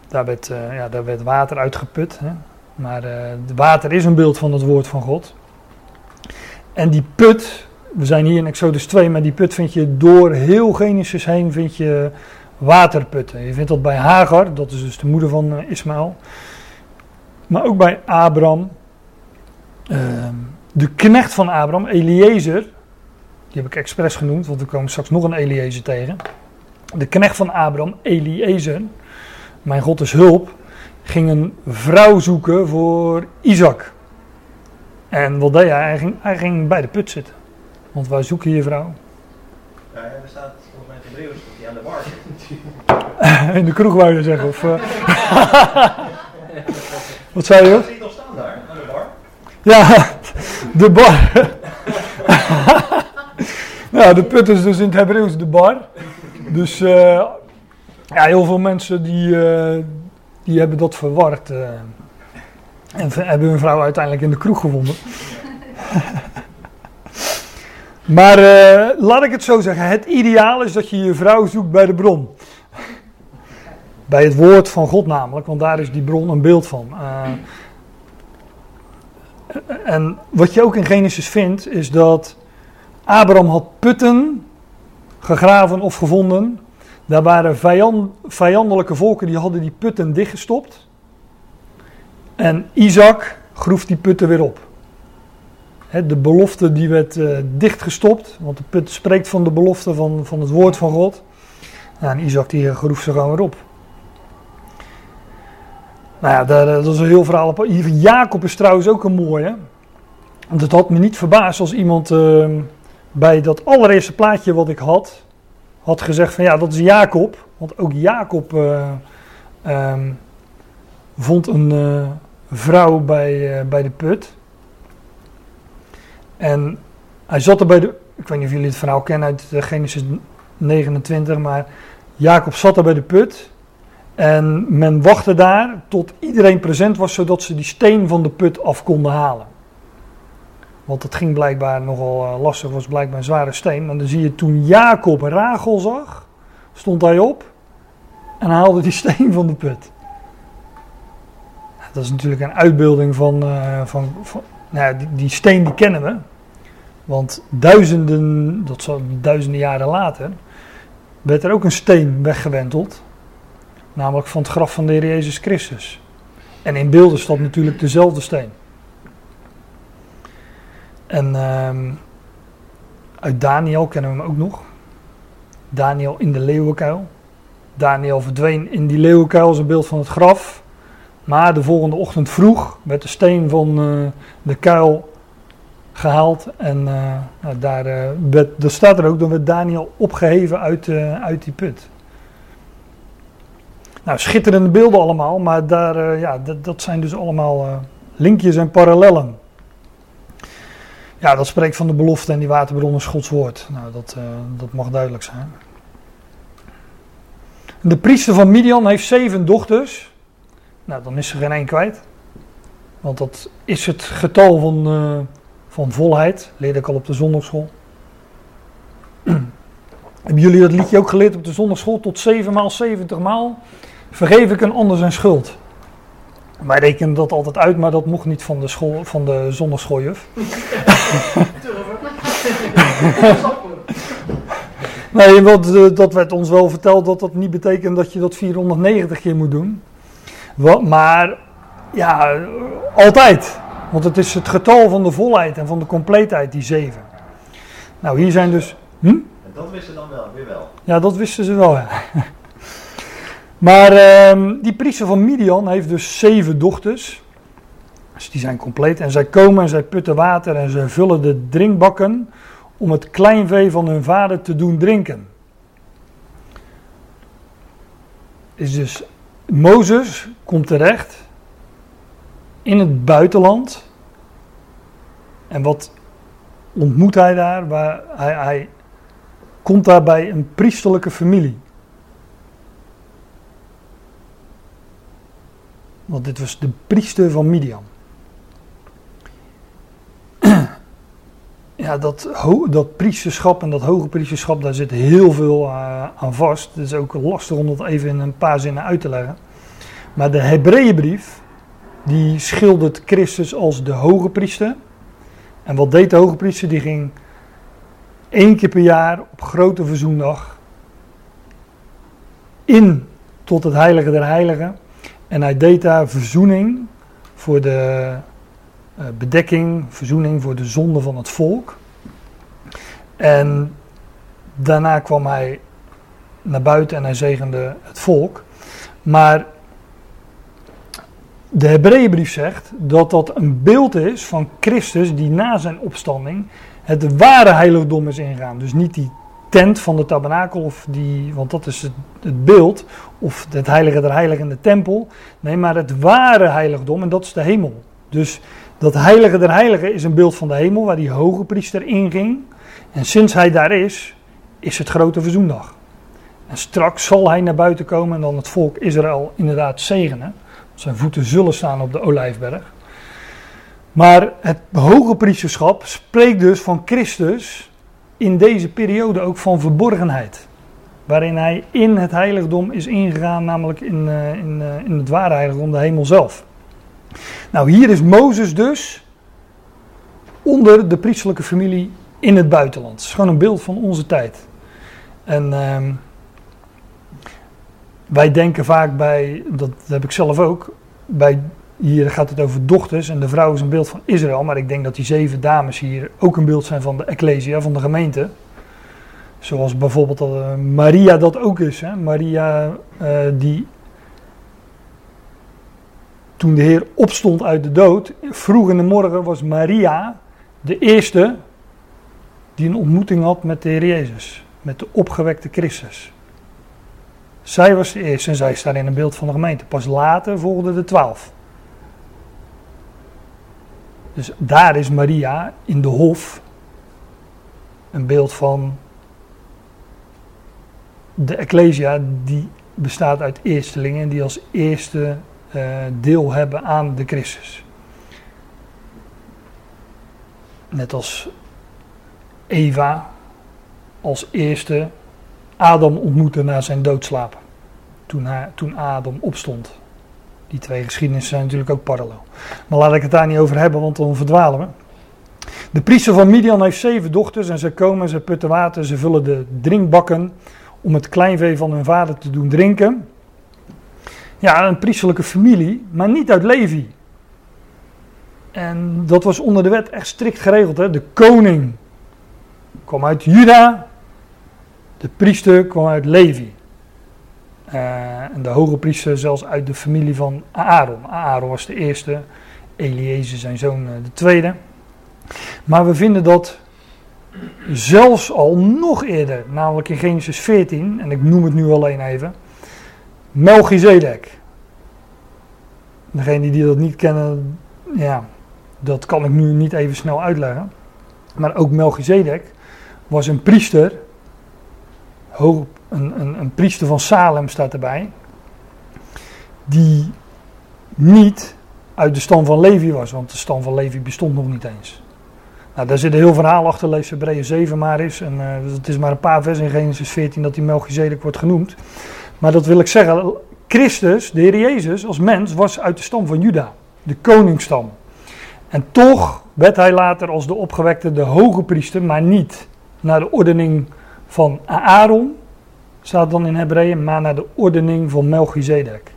Daar werd, uh, ja, daar werd water uitgeput. Hè? Maar het water is een beeld van het woord van God. En die put, we zijn hier in Exodus 2, maar die put vind je door heel Genesis heen vind je waterputten. Je vindt dat bij Hagar, dat is dus de moeder van eh, Ismaël. Maar ook bij Abraham. Ehm, de knecht van Abraham, Eliezer. Die heb ik expres genoemd, want we komen straks nog een Eliezer tegen. De knecht van Abraham, Eliezer. Mijn God is hulp. Ging een vrouw zoeken voor Isaac. En wat deed hij? Hij ging, hij ging bij de put zitten. Want wij zoeken hier vrouw. Ja, er staat volgens mij in Hebreeuws dat hij aan de bar zit. in de kroeg wou je zeggen. Of, uh... wat zei je? Zit nog staan daar, aan de bar? Ja, de bar. Ja, de put is dus in het Hebreeuws de bar. Dus uh, ja, heel veel mensen die, uh, die hebben dat verward. En hebben hun vrouw uiteindelijk in de kroeg gevonden. maar laat ik het zo zeggen: het ideaal is dat je je vrouw zoekt bij de bron. Bij het woord van God namelijk, want daar is die bron een beeld van. En wat je ook in Genesis vindt, is dat Abraham had putten gegraven of gevonden. Daar waren vijand, vijandelijke volken die hadden die putten dichtgestopt. En Isaac groef die putten weer op. de belofte die werd uh, dichtgestopt, want de put spreekt van de belofte van, van het woord van God. en Isaac die groef ze gewoon weer op. Nou ja, daar, dat is een heel verhaal op. Jacob is trouwens ook een mooie. Want het had me niet verbaasd als iemand uh, bij dat allereerste plaatje wat ik had, had gezegd van ja, dat is Jacob. Want ook Jacob uh, um, vond een, uh, vrouw bij, uh, bij de put. En hij zat er bij de. Ik weet niet of jullie het verhaal kennen uit Genesis 29, maar Jacob zat er bij de put. En men wachtte daar tot iedereen present was, zodat ze die steen van de put af konden halen. Want het ging blijkbaar nogal uh, lastig, was blijkbaar een zware steen. En dan zie je toen Jacob Rachel zag, stond hij op en haalde die steen van de put. Dat is natuurlijk een uitbeelding van, uh, van, van nou, die, die, steen die kennen we. Want duizenden, dat zal duizenden jaren later, werd er ook een steen weggewenteld. Namelijk van het graf van de Heer Jezus Christus. En in beelden staat natuurlijk dezelfde steen. En uh, uit Daniel kennen we hem ook nog. Daniel in de leeuwenkuil. Daniel verdween in die leeuwenkuil als een beeld van het graf. Maar de volgende ochtend vroeg werd de steen van uh, de kuil gehaald. En uh, nou, daar, uh, werd, staat er ook, dan werd Daniel opgeheven uit, uit die put. Nou, schitterende beelden allemaal, maar daar, ja, dat, dat, zijn dus allemaal linkjes en parallellen. Ja, dat spreekt van de belofte en die waterbron is Gods woord. Nou, dat, dat mag duidelijk zijn. De priester van Midian heeft zeven dochters. Nou, dan is er geen één kwijt. Want dat is het getal van, uh, van volheid. Leerde ik al op de zondagschool. Hebben jullie dat liedje ook geleerd op de zondagschool? Tot 7 maal 70 maal vergeef ik een ander zijn schuld. Wij rekenen dat altijd uit, maar dat mocht niet van de, school, van de zondagschooljuf. nee, want, eh, dat werd ons wel verteld dat dat niet betekent dat je dat 490 keer moet doen. Wat, maar ja, altijd. Want het is het getal van de volheid en van de compleetheid, die 7. Nou, hier zijn dus. Hm? En dat wisten ze dan wel, weer wel. Ja, dat wisten ze wel. Ja. Maar ehm, die priester van Midian heeft dus zeven dochters. Dus die zijn compleet. En zij komen en zij putten water en zij vullen de drinkbakken om het kleinvee van hun vader te doen drinken. Is dus Mozes komt terecht in het buitenland. En wat ontmoet hij daar? Waar hij, hij komt daar bij een priesterlijke familie. Want dit was de priester van Midian. Ja, dat, dat priesterschap en dat hoge priesterschap, daar zit heel veel uh, aan vast. Het is ook lastig om dat even in een paar zinnen uit te leggen. Maar de Hebreeënbrief, die schildert Christus als de hoge priester. En wat deed de hoge priester? Die ging één keer per jaar op grote verzoendag in tot het heilige der heiligen. En hij deed daar verzoening voor de uh, bedekking, verzoening voor de zonde van het volk. En daarna kwam hij naar buiten en hij zegende het volk. Maar de Hebreeënbrief zegt dat dat een beeld is van Christus die na zijn opstanding het ware heiligdom is ingegaan. Dus niet die tent van de tabernakel, of die, want dat is het, het beeld, of het heilige der heiligen de tempel. Nee, maar het ware heiligdom en dat is de hemel. Dus dat heilige der heiligen is een beeld van de hemel waar die hoge priester inging. En sinds hij daar is, is het grote verzoendag. En straks zal hij naar buiten komen en dan het volk Israël inderdaad zegenen. Zijn voeten zullen staan op de olijfberg. Maar het hoge priesterschap spreekt dus van Christus in deze periode ook van verborgenheid. Waarin hij in het heiligdom is ingegaan, namelijk in, uh, in, uh, in het ware heiligdom, de hemel zelf. Nou, hier is Mozes dus onder de priestelijke familie in het buitenland. Het is gewoon een beeld van onze tijd. En uh, wij denken vaak bij, dat heb ik zelf ook, bij hier gaat het over dochters en de vrouw is een beeld van Israël. Maar ik denk dat die zeven dames hier ook een beeld zijn van de Ecclesia, van de gemeente. Zoals bijvoorbeeld uh, Maria dat ook is. Hè? Maria uh, die toen de Heer opstond uit de dood, vroeg in de morgen was Maria de eerste die een ontmoeting had met de Heer Jezus. Met de opgewekte Christus. Zij was de eerste en zij staat in een beeld van de gemeente. Pas later volgden de twaalf. Dus daar is Maria in de hof een beeld van de Ecclesia die bestaat uit eerstelingen die als eerste uh, deel hebben aan de Christus. Net als Eva als eerste Adam ontmoette na zijn doodslapen. Toen, hij, toen Adam opstond. Die twee geschiedenissen zijn natuurlijk ook parallel. Maar laat ik het daar niet over hebben, want dan verdwalen we. De priester van Midian heeft zeven dochters en ze komen, ze putten water, ze vullen de drinkbakken om het kleinvee van hun vader te doen drinken. Ja, een priesterlijke familie, maar niet uit Levi. En dat was onder de wet echt strikt geregeld. Hè? De koning kwam uit Juda, de priester kwam uit Levi. Uh, en de hoge priester zelfs uit de familie van Aaron. Aaron was de eerste, Eliezer zijn zoon uh, de tweede. Maar we vinden dat zelfs al nog eerder, namelijk in Genesis 14, en ik noem het nu alleen even, Melchizedek. Degene die dat niet kennen, ja, dat kan ik nu niet even snel uitleggen. Maar ook Melchizedek was een priester, hoog, een, een, een priester van Salem staat erbij, die niet uit de stam van Levi was, want de stam van Levi bestond nog niet eens. Nou, daar zit een heel verhaal achter, lees Hebreeën 7 maar eens. En, uh, het is maar een paar versen in Genesis 14 dat die Melchizedek wordt genoemd. Maar dat wil ik zeggen, Christus, de Heer Jezus, als mens was uit de stam van Juda, de koningsstam. En toch werd hij later als de opgewekte de hoge priester, maar niet naar de ordening van Aaron, staat dan in Hebreeën, maar naar de ordening van Melchizedek.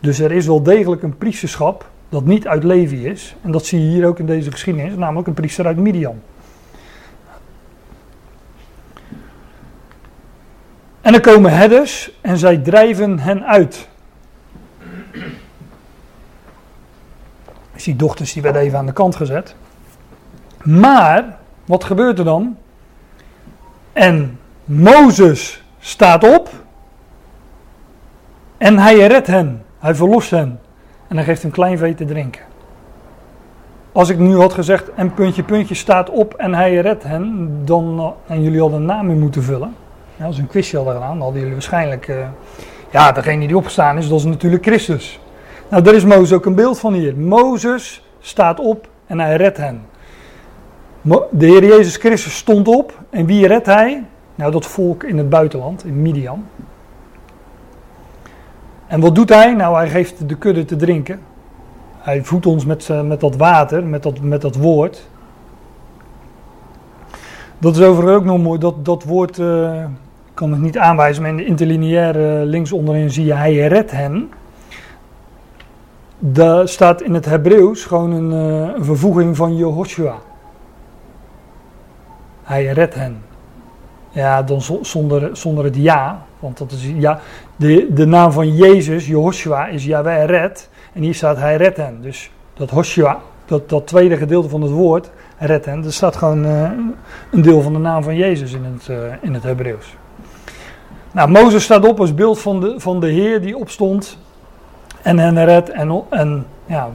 Dus er is wel degelijk een priesterschap dat niet uit Levi is. En dat zie je hier ook in deze geschiedenis, namelijk een priester uit Midian. En er komen herders en zij drijven hen uit. Dus die dochters die werden even aan de kant gezet. Maar, wat gebeurt er dan? En Mozes staat op en hij redt hen. Hij verlost hen. En hij geeft een klein vee te drinken. Als ik nu had gezegd en puntje puntje staat op en hij redt hen, dan, en jullie hadden een naam in moeten vullen. Ja, als een quizje hadden gedaan, dan hadden jullie waarschijnlijk, uh, ja, degene die opgestaan is, dat is natuurlijk Christus. Nou, daar is Mozes ook een beeld van hier. Mozes staat op en hij redt hen. De Heer Jezus Christus stond op en wie redt hij? Nou, dat volk in het buitenland, in Midian. En wat doet hij? Nou, hij geeft de kudde te drinken. Hij voedt ons met, uh, met dat water, met dat, met dat woord. Dat is overigens ook nog mooi. Dat, dat woord uh, kan ik niet aanwijzen, maar in de interlineaire links onderin zie je hij redt hen. Daar staat in het Hebreeuws gewoon een, uh, een vervoeging van Jehoshua. Hij redt hen. Ja, dan zonder, zonder het ja. Want dat is ja. De, de naam van Jezus, Jehoshua, is Yahweh red. En hier staat hij redt hen. Dus dat Hoshua, dat, dat tweede gedeelte van het woord, red hen. Dat staat gewoon uh, een deel van de naam van Jezus in het, uh, in het Hebreeuws. Nou, Mozes staat op als beeld van de, van de Heer die opstond en hen redt. En, en ja,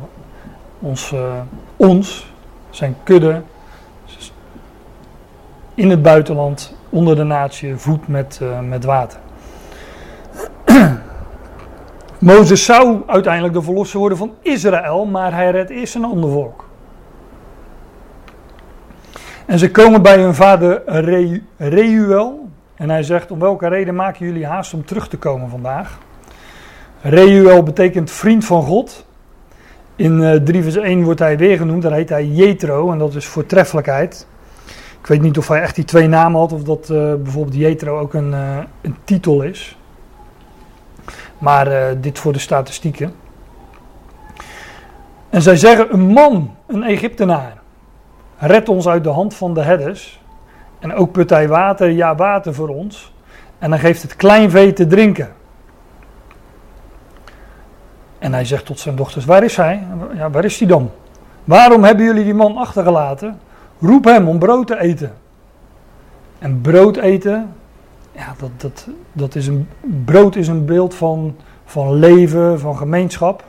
ons, uh, ons, zijn kudde, in het buitenland onder de natie voedt met, uh, met water. Mozes zou uiteindelijk de verlosser worden van Israël, maar hij redt eerst een ander volk. En ze komen bij hun vader Re Reuel. En hij zegt: Om welke reden maken jullie haast om terug te komen vandaag? Reuel betekent vriend van God. In uh, 3 vers 1 wordt hij weer genoemd. Daar heet hij Jethro en dat is voortreffelijkheid. Ik weet niet of hij echt die twee namen had of dat uh, bijvoorbeeld Jethro ook een, uh, een titel is. Maar uh, dit voor de statistieken. En zij zeggen: Een man, een Egyptenaar, red ons uit de hand van de herders. En ook put hij water, ja, water voor ons. En dan geeft het kleinvee te drinken. En hij zegt tot zijn dochters: Waar is hij? Ja, waar is hij dan? Waarom hebben jullie die man achtergelaten? Roep hem om brood te eten. En brood eten, ja, dat, dat, dat is een, brood is een beeld van, van leven, van gemeenschap.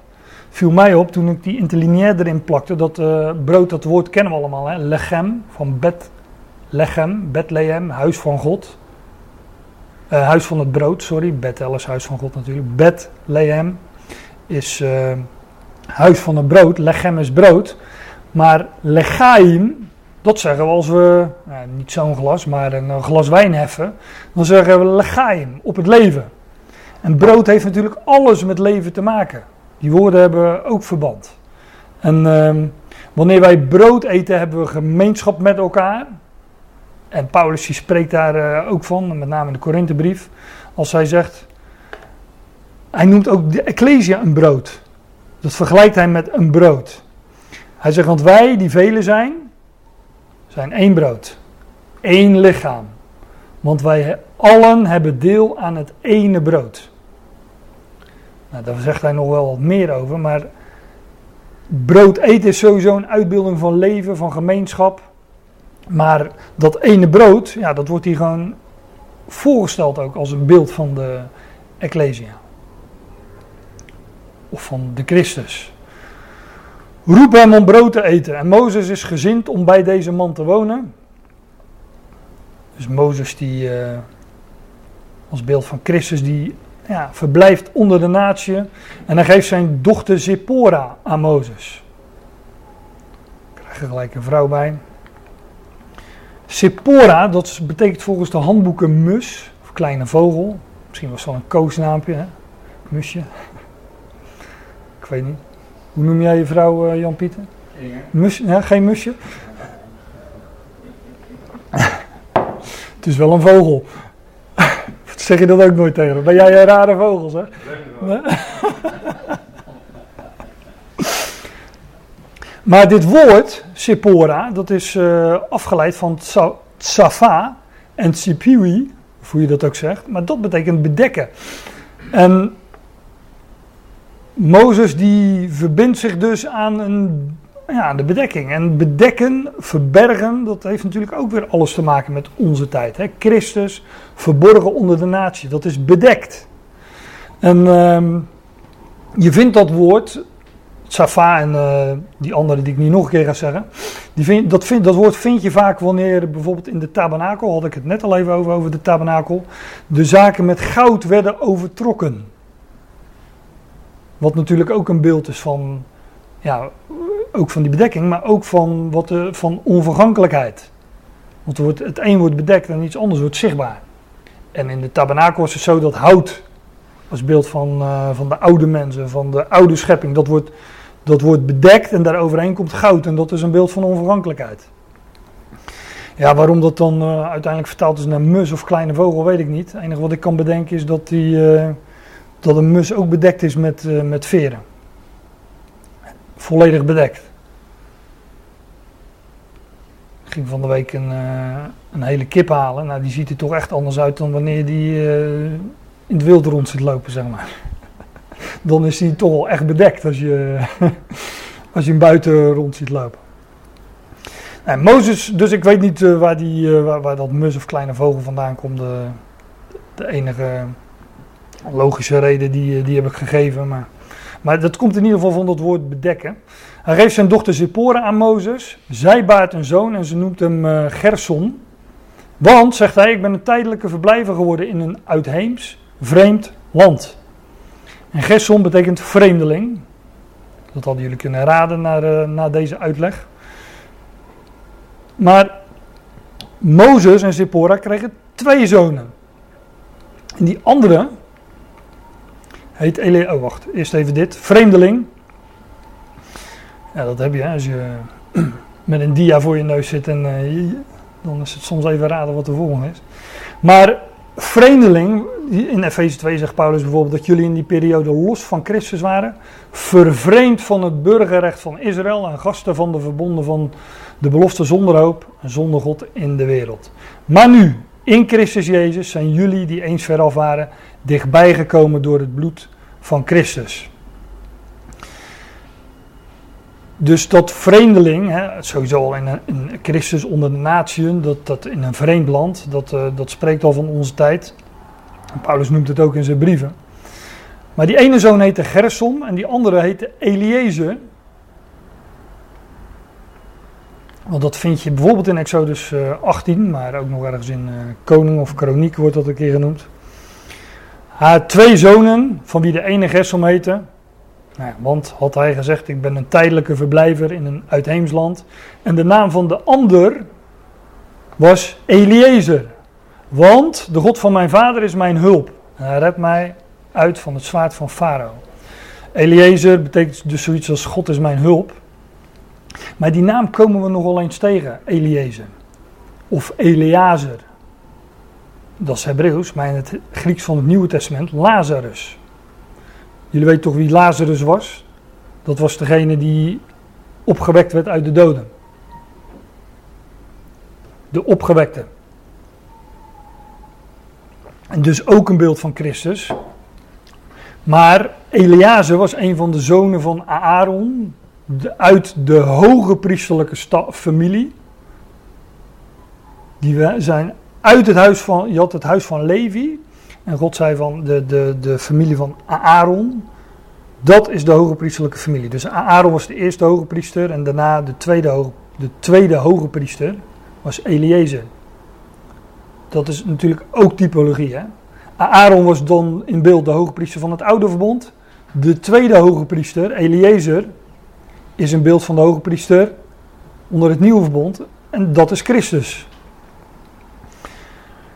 Viel mij op toen ik die interlineair erin plakte. Dat uh, brood, dat woord kennen we allemaal. Hè? Lechem, van Bet, Lechem, Bethlehem, huis van God. Uh, huis van het brood, sorry. Bethel is huis van God natuurlijk. Bethlehem is uh, huis van het brood. Lechem is brood. Maar legaim, dat zeggen we als we, nou, niet zo'n glas, maar een glas wijn heffen. Dan zeggen we legaim, op het leven. En brood heeft natuurlijk alles met leven te maken. Die woorden hebben ook verband. En uh, wanneer wij brood eten, hebben we gemeenschap met elkaar. En Paulus die spreekt daar uh, ook van, met name in de Korinthebrief. Als hij zegt, hij noemt ook de Ecclesia een brood. Dat vergelijkt hij met een brood. Hij zegt, want wij die velen zijn, zijn één brood, één lichaam. Want wij allen hebben deel aan het ene brood. Nou, daar zegt hij nog wel wat meer over, maar brood eten is sowieso een uitbeelding van leven, van gemeenschap. Maar dat ene brood, ja, dat wordt hier gewoon voorgesteld ook als een beeld van de Ecclesia. Of van de Christus. Roep hem om brood te eten. En Mozes is gezind om bij deze man te wonen. Dus Mozes die uh, als beeld van Christus die ja, verblijft onder de natie. En hij geeft zijn dochter Zippora aan Mozes. krijg je gelijk een vrouw bij. Sephora, dat betekent volgens de handboeken mus, of kleine vogel. Misschien was het wel een koosnaampje, hè? Musje. Ik weet niet. Hoe noem jij je vrouw, eh, Jan-Pieter? Mus, ja, geen musje? het is wel een vogel. zeg je dat ook nooit tegen? Ben jij een rare vogel, zeg? Nee? maar dit woord, Sephora, dat is eh, afgeleid van tsa- tsafa en tsipiwi, of hoe je dat ook zegt. Maar dat betekent bedekken. En Mozes die verbindt zich dus aan een, ja, de bedekking. En bedekken, verbergen, dat heeft natuurlijk ook weer alles te maken met onze tijd. Hè? Christus, verborgen onder de natie, dat is bedekt. En ehm, je vindt dat woord, Safa en eh, die andere die ik niet nog een keer ga zeggen. Die vind, dat, dat woord vind je vaak wanneer bijvoorbeeld in de tabernakel, had ik het net al even over, over de tabernakel, de zaken met goud werden overtrokken. Wat natuurlijk ook een beeld is van, ja, ook van die bedekking, maar ook van, wat, eh, van onvergankelijkheid. Want er wordt, het een wordt bedekt en iets anders wordt zichtbaar. En in de tabernakel is het zo dat hout, als beeld van, eh, van de oude mensen, van de oude schepping, dat wordt, dat wordt bedekt en daaroverheen komt goud. En dat is een beeld van onvergankelijkheid. Ja, waarom dat dan eh, uiteindelijk vertaald is naar mus of kleine vogel, weet ik niet. Het enige wat ik kan bedenken is dat, die, eh, dat een mus ook bedekt is met, eh, met veren. Volledig bedekt. Ik ging van de week een, eh, een hele kip halen. Nou, die ziet er toch echt anders uit dan wanneer die eh, in het wild rond zit lopen, zeg maar. Dan is die toch wel echt bedekt als je, als je hem buiten rond ziet lopen. Nou, Mozes, dus ik weet niet waar, die, waar, waar dat mus of kleine vogel vandaan komt. De, de enige logische reden die, eh, die heb ik gegeven. Maar, maar dat komt in ieder geval van dat woord bedekken. Hij geeft zijn dochter Zippora aan Mozes. Zij baart een zoon en ze noemt hem eh, Gerson. Want, zegt hij, ik ben een tijdelijke verblijver geworden in een uitheems, vreemd land. En Gerson betekent vreemdeling. Dat hadden jullie kunnen raden na, eh, na deze uitleg. Maar Mozes en Zippora kregen twee zonen. En die andere heet Ele... Oh, wacht. Eerst even dit. Vreemdeling. Ja, dat heb je als je met een dia voor je neus zit en eh, dan is het soms even raden wat de volgende is. Maar vreemdeling, in Efeze 2 zegt Paulus bijvoorbeeld dat jullie in die periode los van Christus waren, vervreemd van het burgerrecht van Israël en gasten van de verbonden van de belofte zonder hoop en zonder God in de wereld. Maar nu, in Christus Jezus, zijn jullie die eens veraf waren, dichtbij gekomen door het bloed van Christus. Dus dat vreemdeling, hè, sowieso al in, Christus onder de natieën, dat, dat in een vreemd land, dat, eh, dat spreekt al van onze tijd. Paulus noemt het ook in zijn brieven. Maar die ene zoon heette Gersom en die andere heette Eliezer. Want dat vind je bijvoorbeeld in Exodus eh, 18, maar ook nog ergens in eh, Koning of Kroniek wordt dat een keer genoemd. Hij had twee zonen, van wie de ene Gersom heette. Nou ja, want had hij gezegd, ik ben een tijdelijke verblijver in een uitheems land. En de naam van de ander was Eliezer. Want de God van mijn vader is mijn hulp. Hij redt mij uit van het zwaard van Farao. Eliezer betekent dus zoiets als God is mijn hulp. Maar die naam komen we nogal eens tegen, Eliezer. Of Eleazer. Dat is Hebreeuws, maar in het Grieks van het Nieuwe Testament Lazarus. Jullie weten toch wie Lazarus was? Dat was degene die opgewekt werd uit de doden. De opgewekte. En dus ook een beeld van Christus. Maar Eleazar was een van de zonen van Aaron. uit de hoge priesterlijke familie. Die zijn uit het huis van, je had het huis van Levi. En God zei van de, de, de familie van Aaron. Dat is de hoge priesterlijke familie. Dus Aaron was de eerste hoge priester. En daarna de tweede, de tweede hoge priester was Eliezer. Dat is natuurlijk ook typologie. Hè? Aaron was dan in beeld de hoge priester van het oude verbond. De tweede hoge priester, Eliezer, is een beeld van de hoge priester onder het nieuwe verbond. En dat is Christus.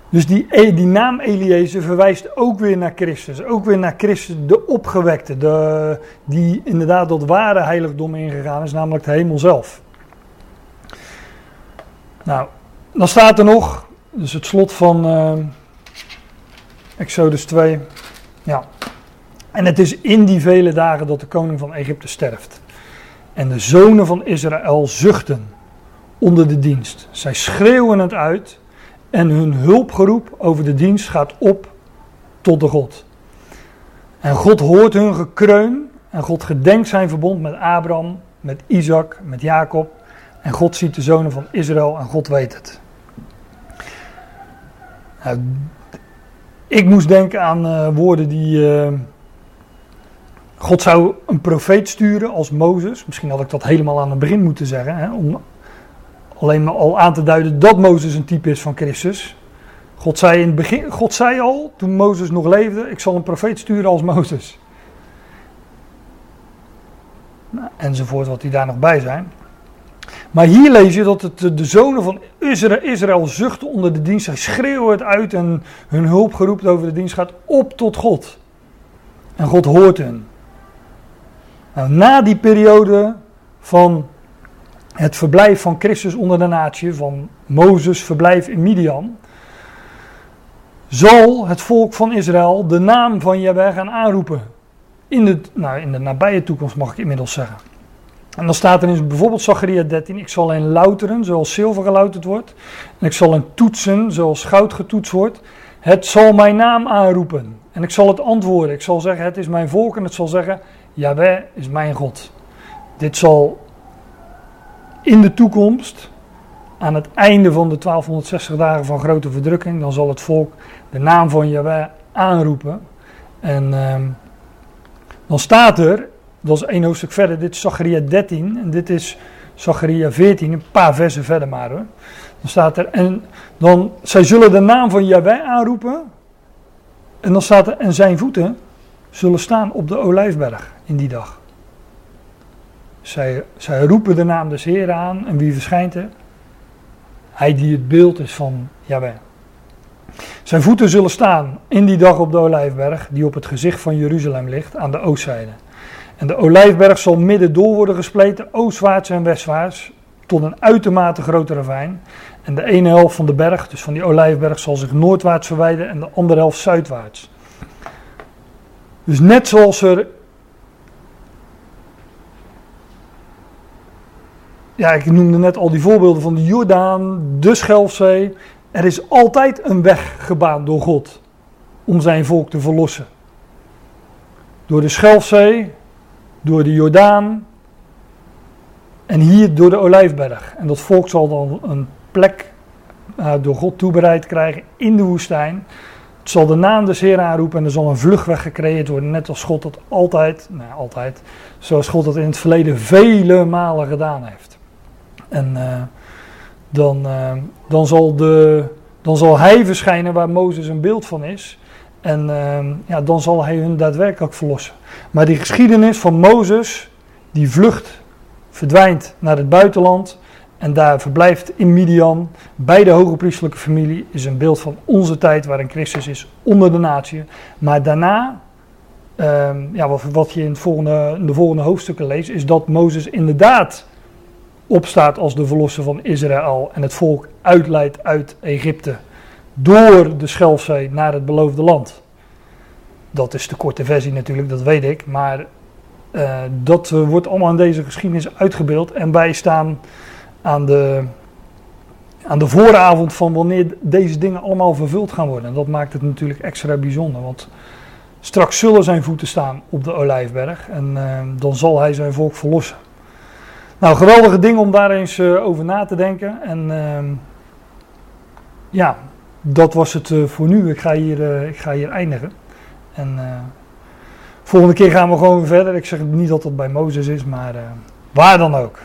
Dus die, E- die naam Eliezer verwijst ook weer naar Christus. Ook weer naar Christus, de opgewekte. De, die inderdaad tot ware heiligdom ingegaan is, namelijk de hemel zelf. Nou, dan staat er nog, dus het slot van eh, Exodus 2. Ja. En het is in die vele dagen dat de koning van Egypte sterft. En de zonen van Israël zuchten onder de dienst. Zij schreeuwen het uit en hun hulpgeroep over de dienst gaat op tot de God. En God hoort hun gekreun en God gedenkt zijn verbond met Abraham, met Isaac, met Jacob. En God ziet de zonen van Israël en God weet het. Nou, ik moest denken aan uh, woorden die. Uh, God zou een profeet sturen als Mozes. Misschien had ik dat helemaal aan het begin moeten zeggen. Hè, om alleen maar al aan te duiden dat Mozes een type is van Christus. God zei, in het begin, God zei al, toen Mozes nog leefde, ik zal een profeet sturen als Mozes. Nou, enzovoort, wat die daar nog bij zijn. Maar hier lees je dat het, de zonen van Israël, Israël zuchten onder de dienst. Zij schreeuwen het uit en hun hulp geroepen over de dienst gaat op tot God. En God hoort hen. Nou, na die periode van het verblijf van Christus onder de natie, van Mozes verblijf in Midian, zal het volk van Israël de naam van Jahweh gaan aanroepen. In de, nou, in de nabije toekomst mag ik inmiddels zeggen. En dan staat er in bijvoorbeeld Zacharia 13: Ik zal hen louteren zoals zilver gelouterd wordt. En ik zal hen toetsen zoals goud getoetst wordt. Het zal mijn naam aanroepen. En ik zal het antwoorden. Ik zal zeggen: Het is mijn volk. En het zal zeggen: Jaweh is mijn God. Dit zal in de toekomst, aan het einde van de 1260 dagen van grote verdrukking, dan zal het volk de naam van Jaweh aanroepen. En uh, dan staat er dat is één hoofdstuk verder. Dit is Zacharia 13 en dit is Zacharia 14, een paar versen verder maar hoor. Dan staat er, en dan, zij zullen de naam van Yahweh aanroepen. En dan staat er, en zijn voeten zullen staan op de olijfberg in die dag. Zij, zij roepen de naam des Heeren aan en wie verschijnt er? Hij die het beeld is van Yahweh. Zijn voeten zullen staan in die dag op de olijfberg, die op het gezicht van Jeruzalem ligt, aan de oostzijde. En de olijfberg zal midden door worden gespleten, oostwaarts en westwaarts, tot een uitermate grote ravijn. En de ene helft van de berg, dus van die olijfberg, zal zich noordwaarts verwijderen en de andere helft zuidwaarts. Dus net zoals er. Ja, ik noemde net al die voorbeelden van de Jordaan, de Schelfzee. Er is altijd een weg gebaand door God om zijn volk te verlossen. Door de Schelfzee, door de Jordaan en hier door de Olijfberg. En dat volk zal dan een plek uh, door God toebereid krijgen in de woestijn. Het zal de naam des Heer aanroepen en er zal een vluchtweg gecreëerd worden, net als God dat altijd, nou altijd, zoals God dat in het verleden vele malen gedaan heeft. En uh, dan, uh, dan, zal de, dan zal hij verschijnen waar Mozes een beeld van is. En uh, ja, dan zal hij hun daadwerkelijk verlossen. Maar die geschiedenis van Mozes, die vlucht, verdwijnt naar het buitenland en daar verblijft in Midian bij de hoge priestelijke familie, is een beeld van onze tijd waarin Christus is onder de natie. Maar daarna, uh, ja, wat, wat, je in, het volgende, in de volgende hoofdstukken leest, is dat Mozes inderdaad opstaat als de verlosser van Israël en het volk uitleidt uit Egypte door de Schelfzee naar het beloofde land. Dat is de korte versie natuurlijk, dat weet ik. Maar uh, dat wordt allemaal in deze geschiedenis uitgebeeld. En wij staan aan de, aan de vooravond van wanneer deze dingen allemaal vervuld gaan worden. En dat maakt het natuurlijk extra bijzonder. Want straks zullen zijn voeten staan op de Olijfberg. En uh, dan zal hij zijn volk verlossen. Nou, geweldige dingen om daar eens over na te denken. En ehm, ja, dat was het uh, voor nu. Ik ga hier, uh, ik ga hier eindigen. En volgende keer gaan we gewoon verder. Ik zeg niet dat dat bij Mozes is, maar waar dan ook.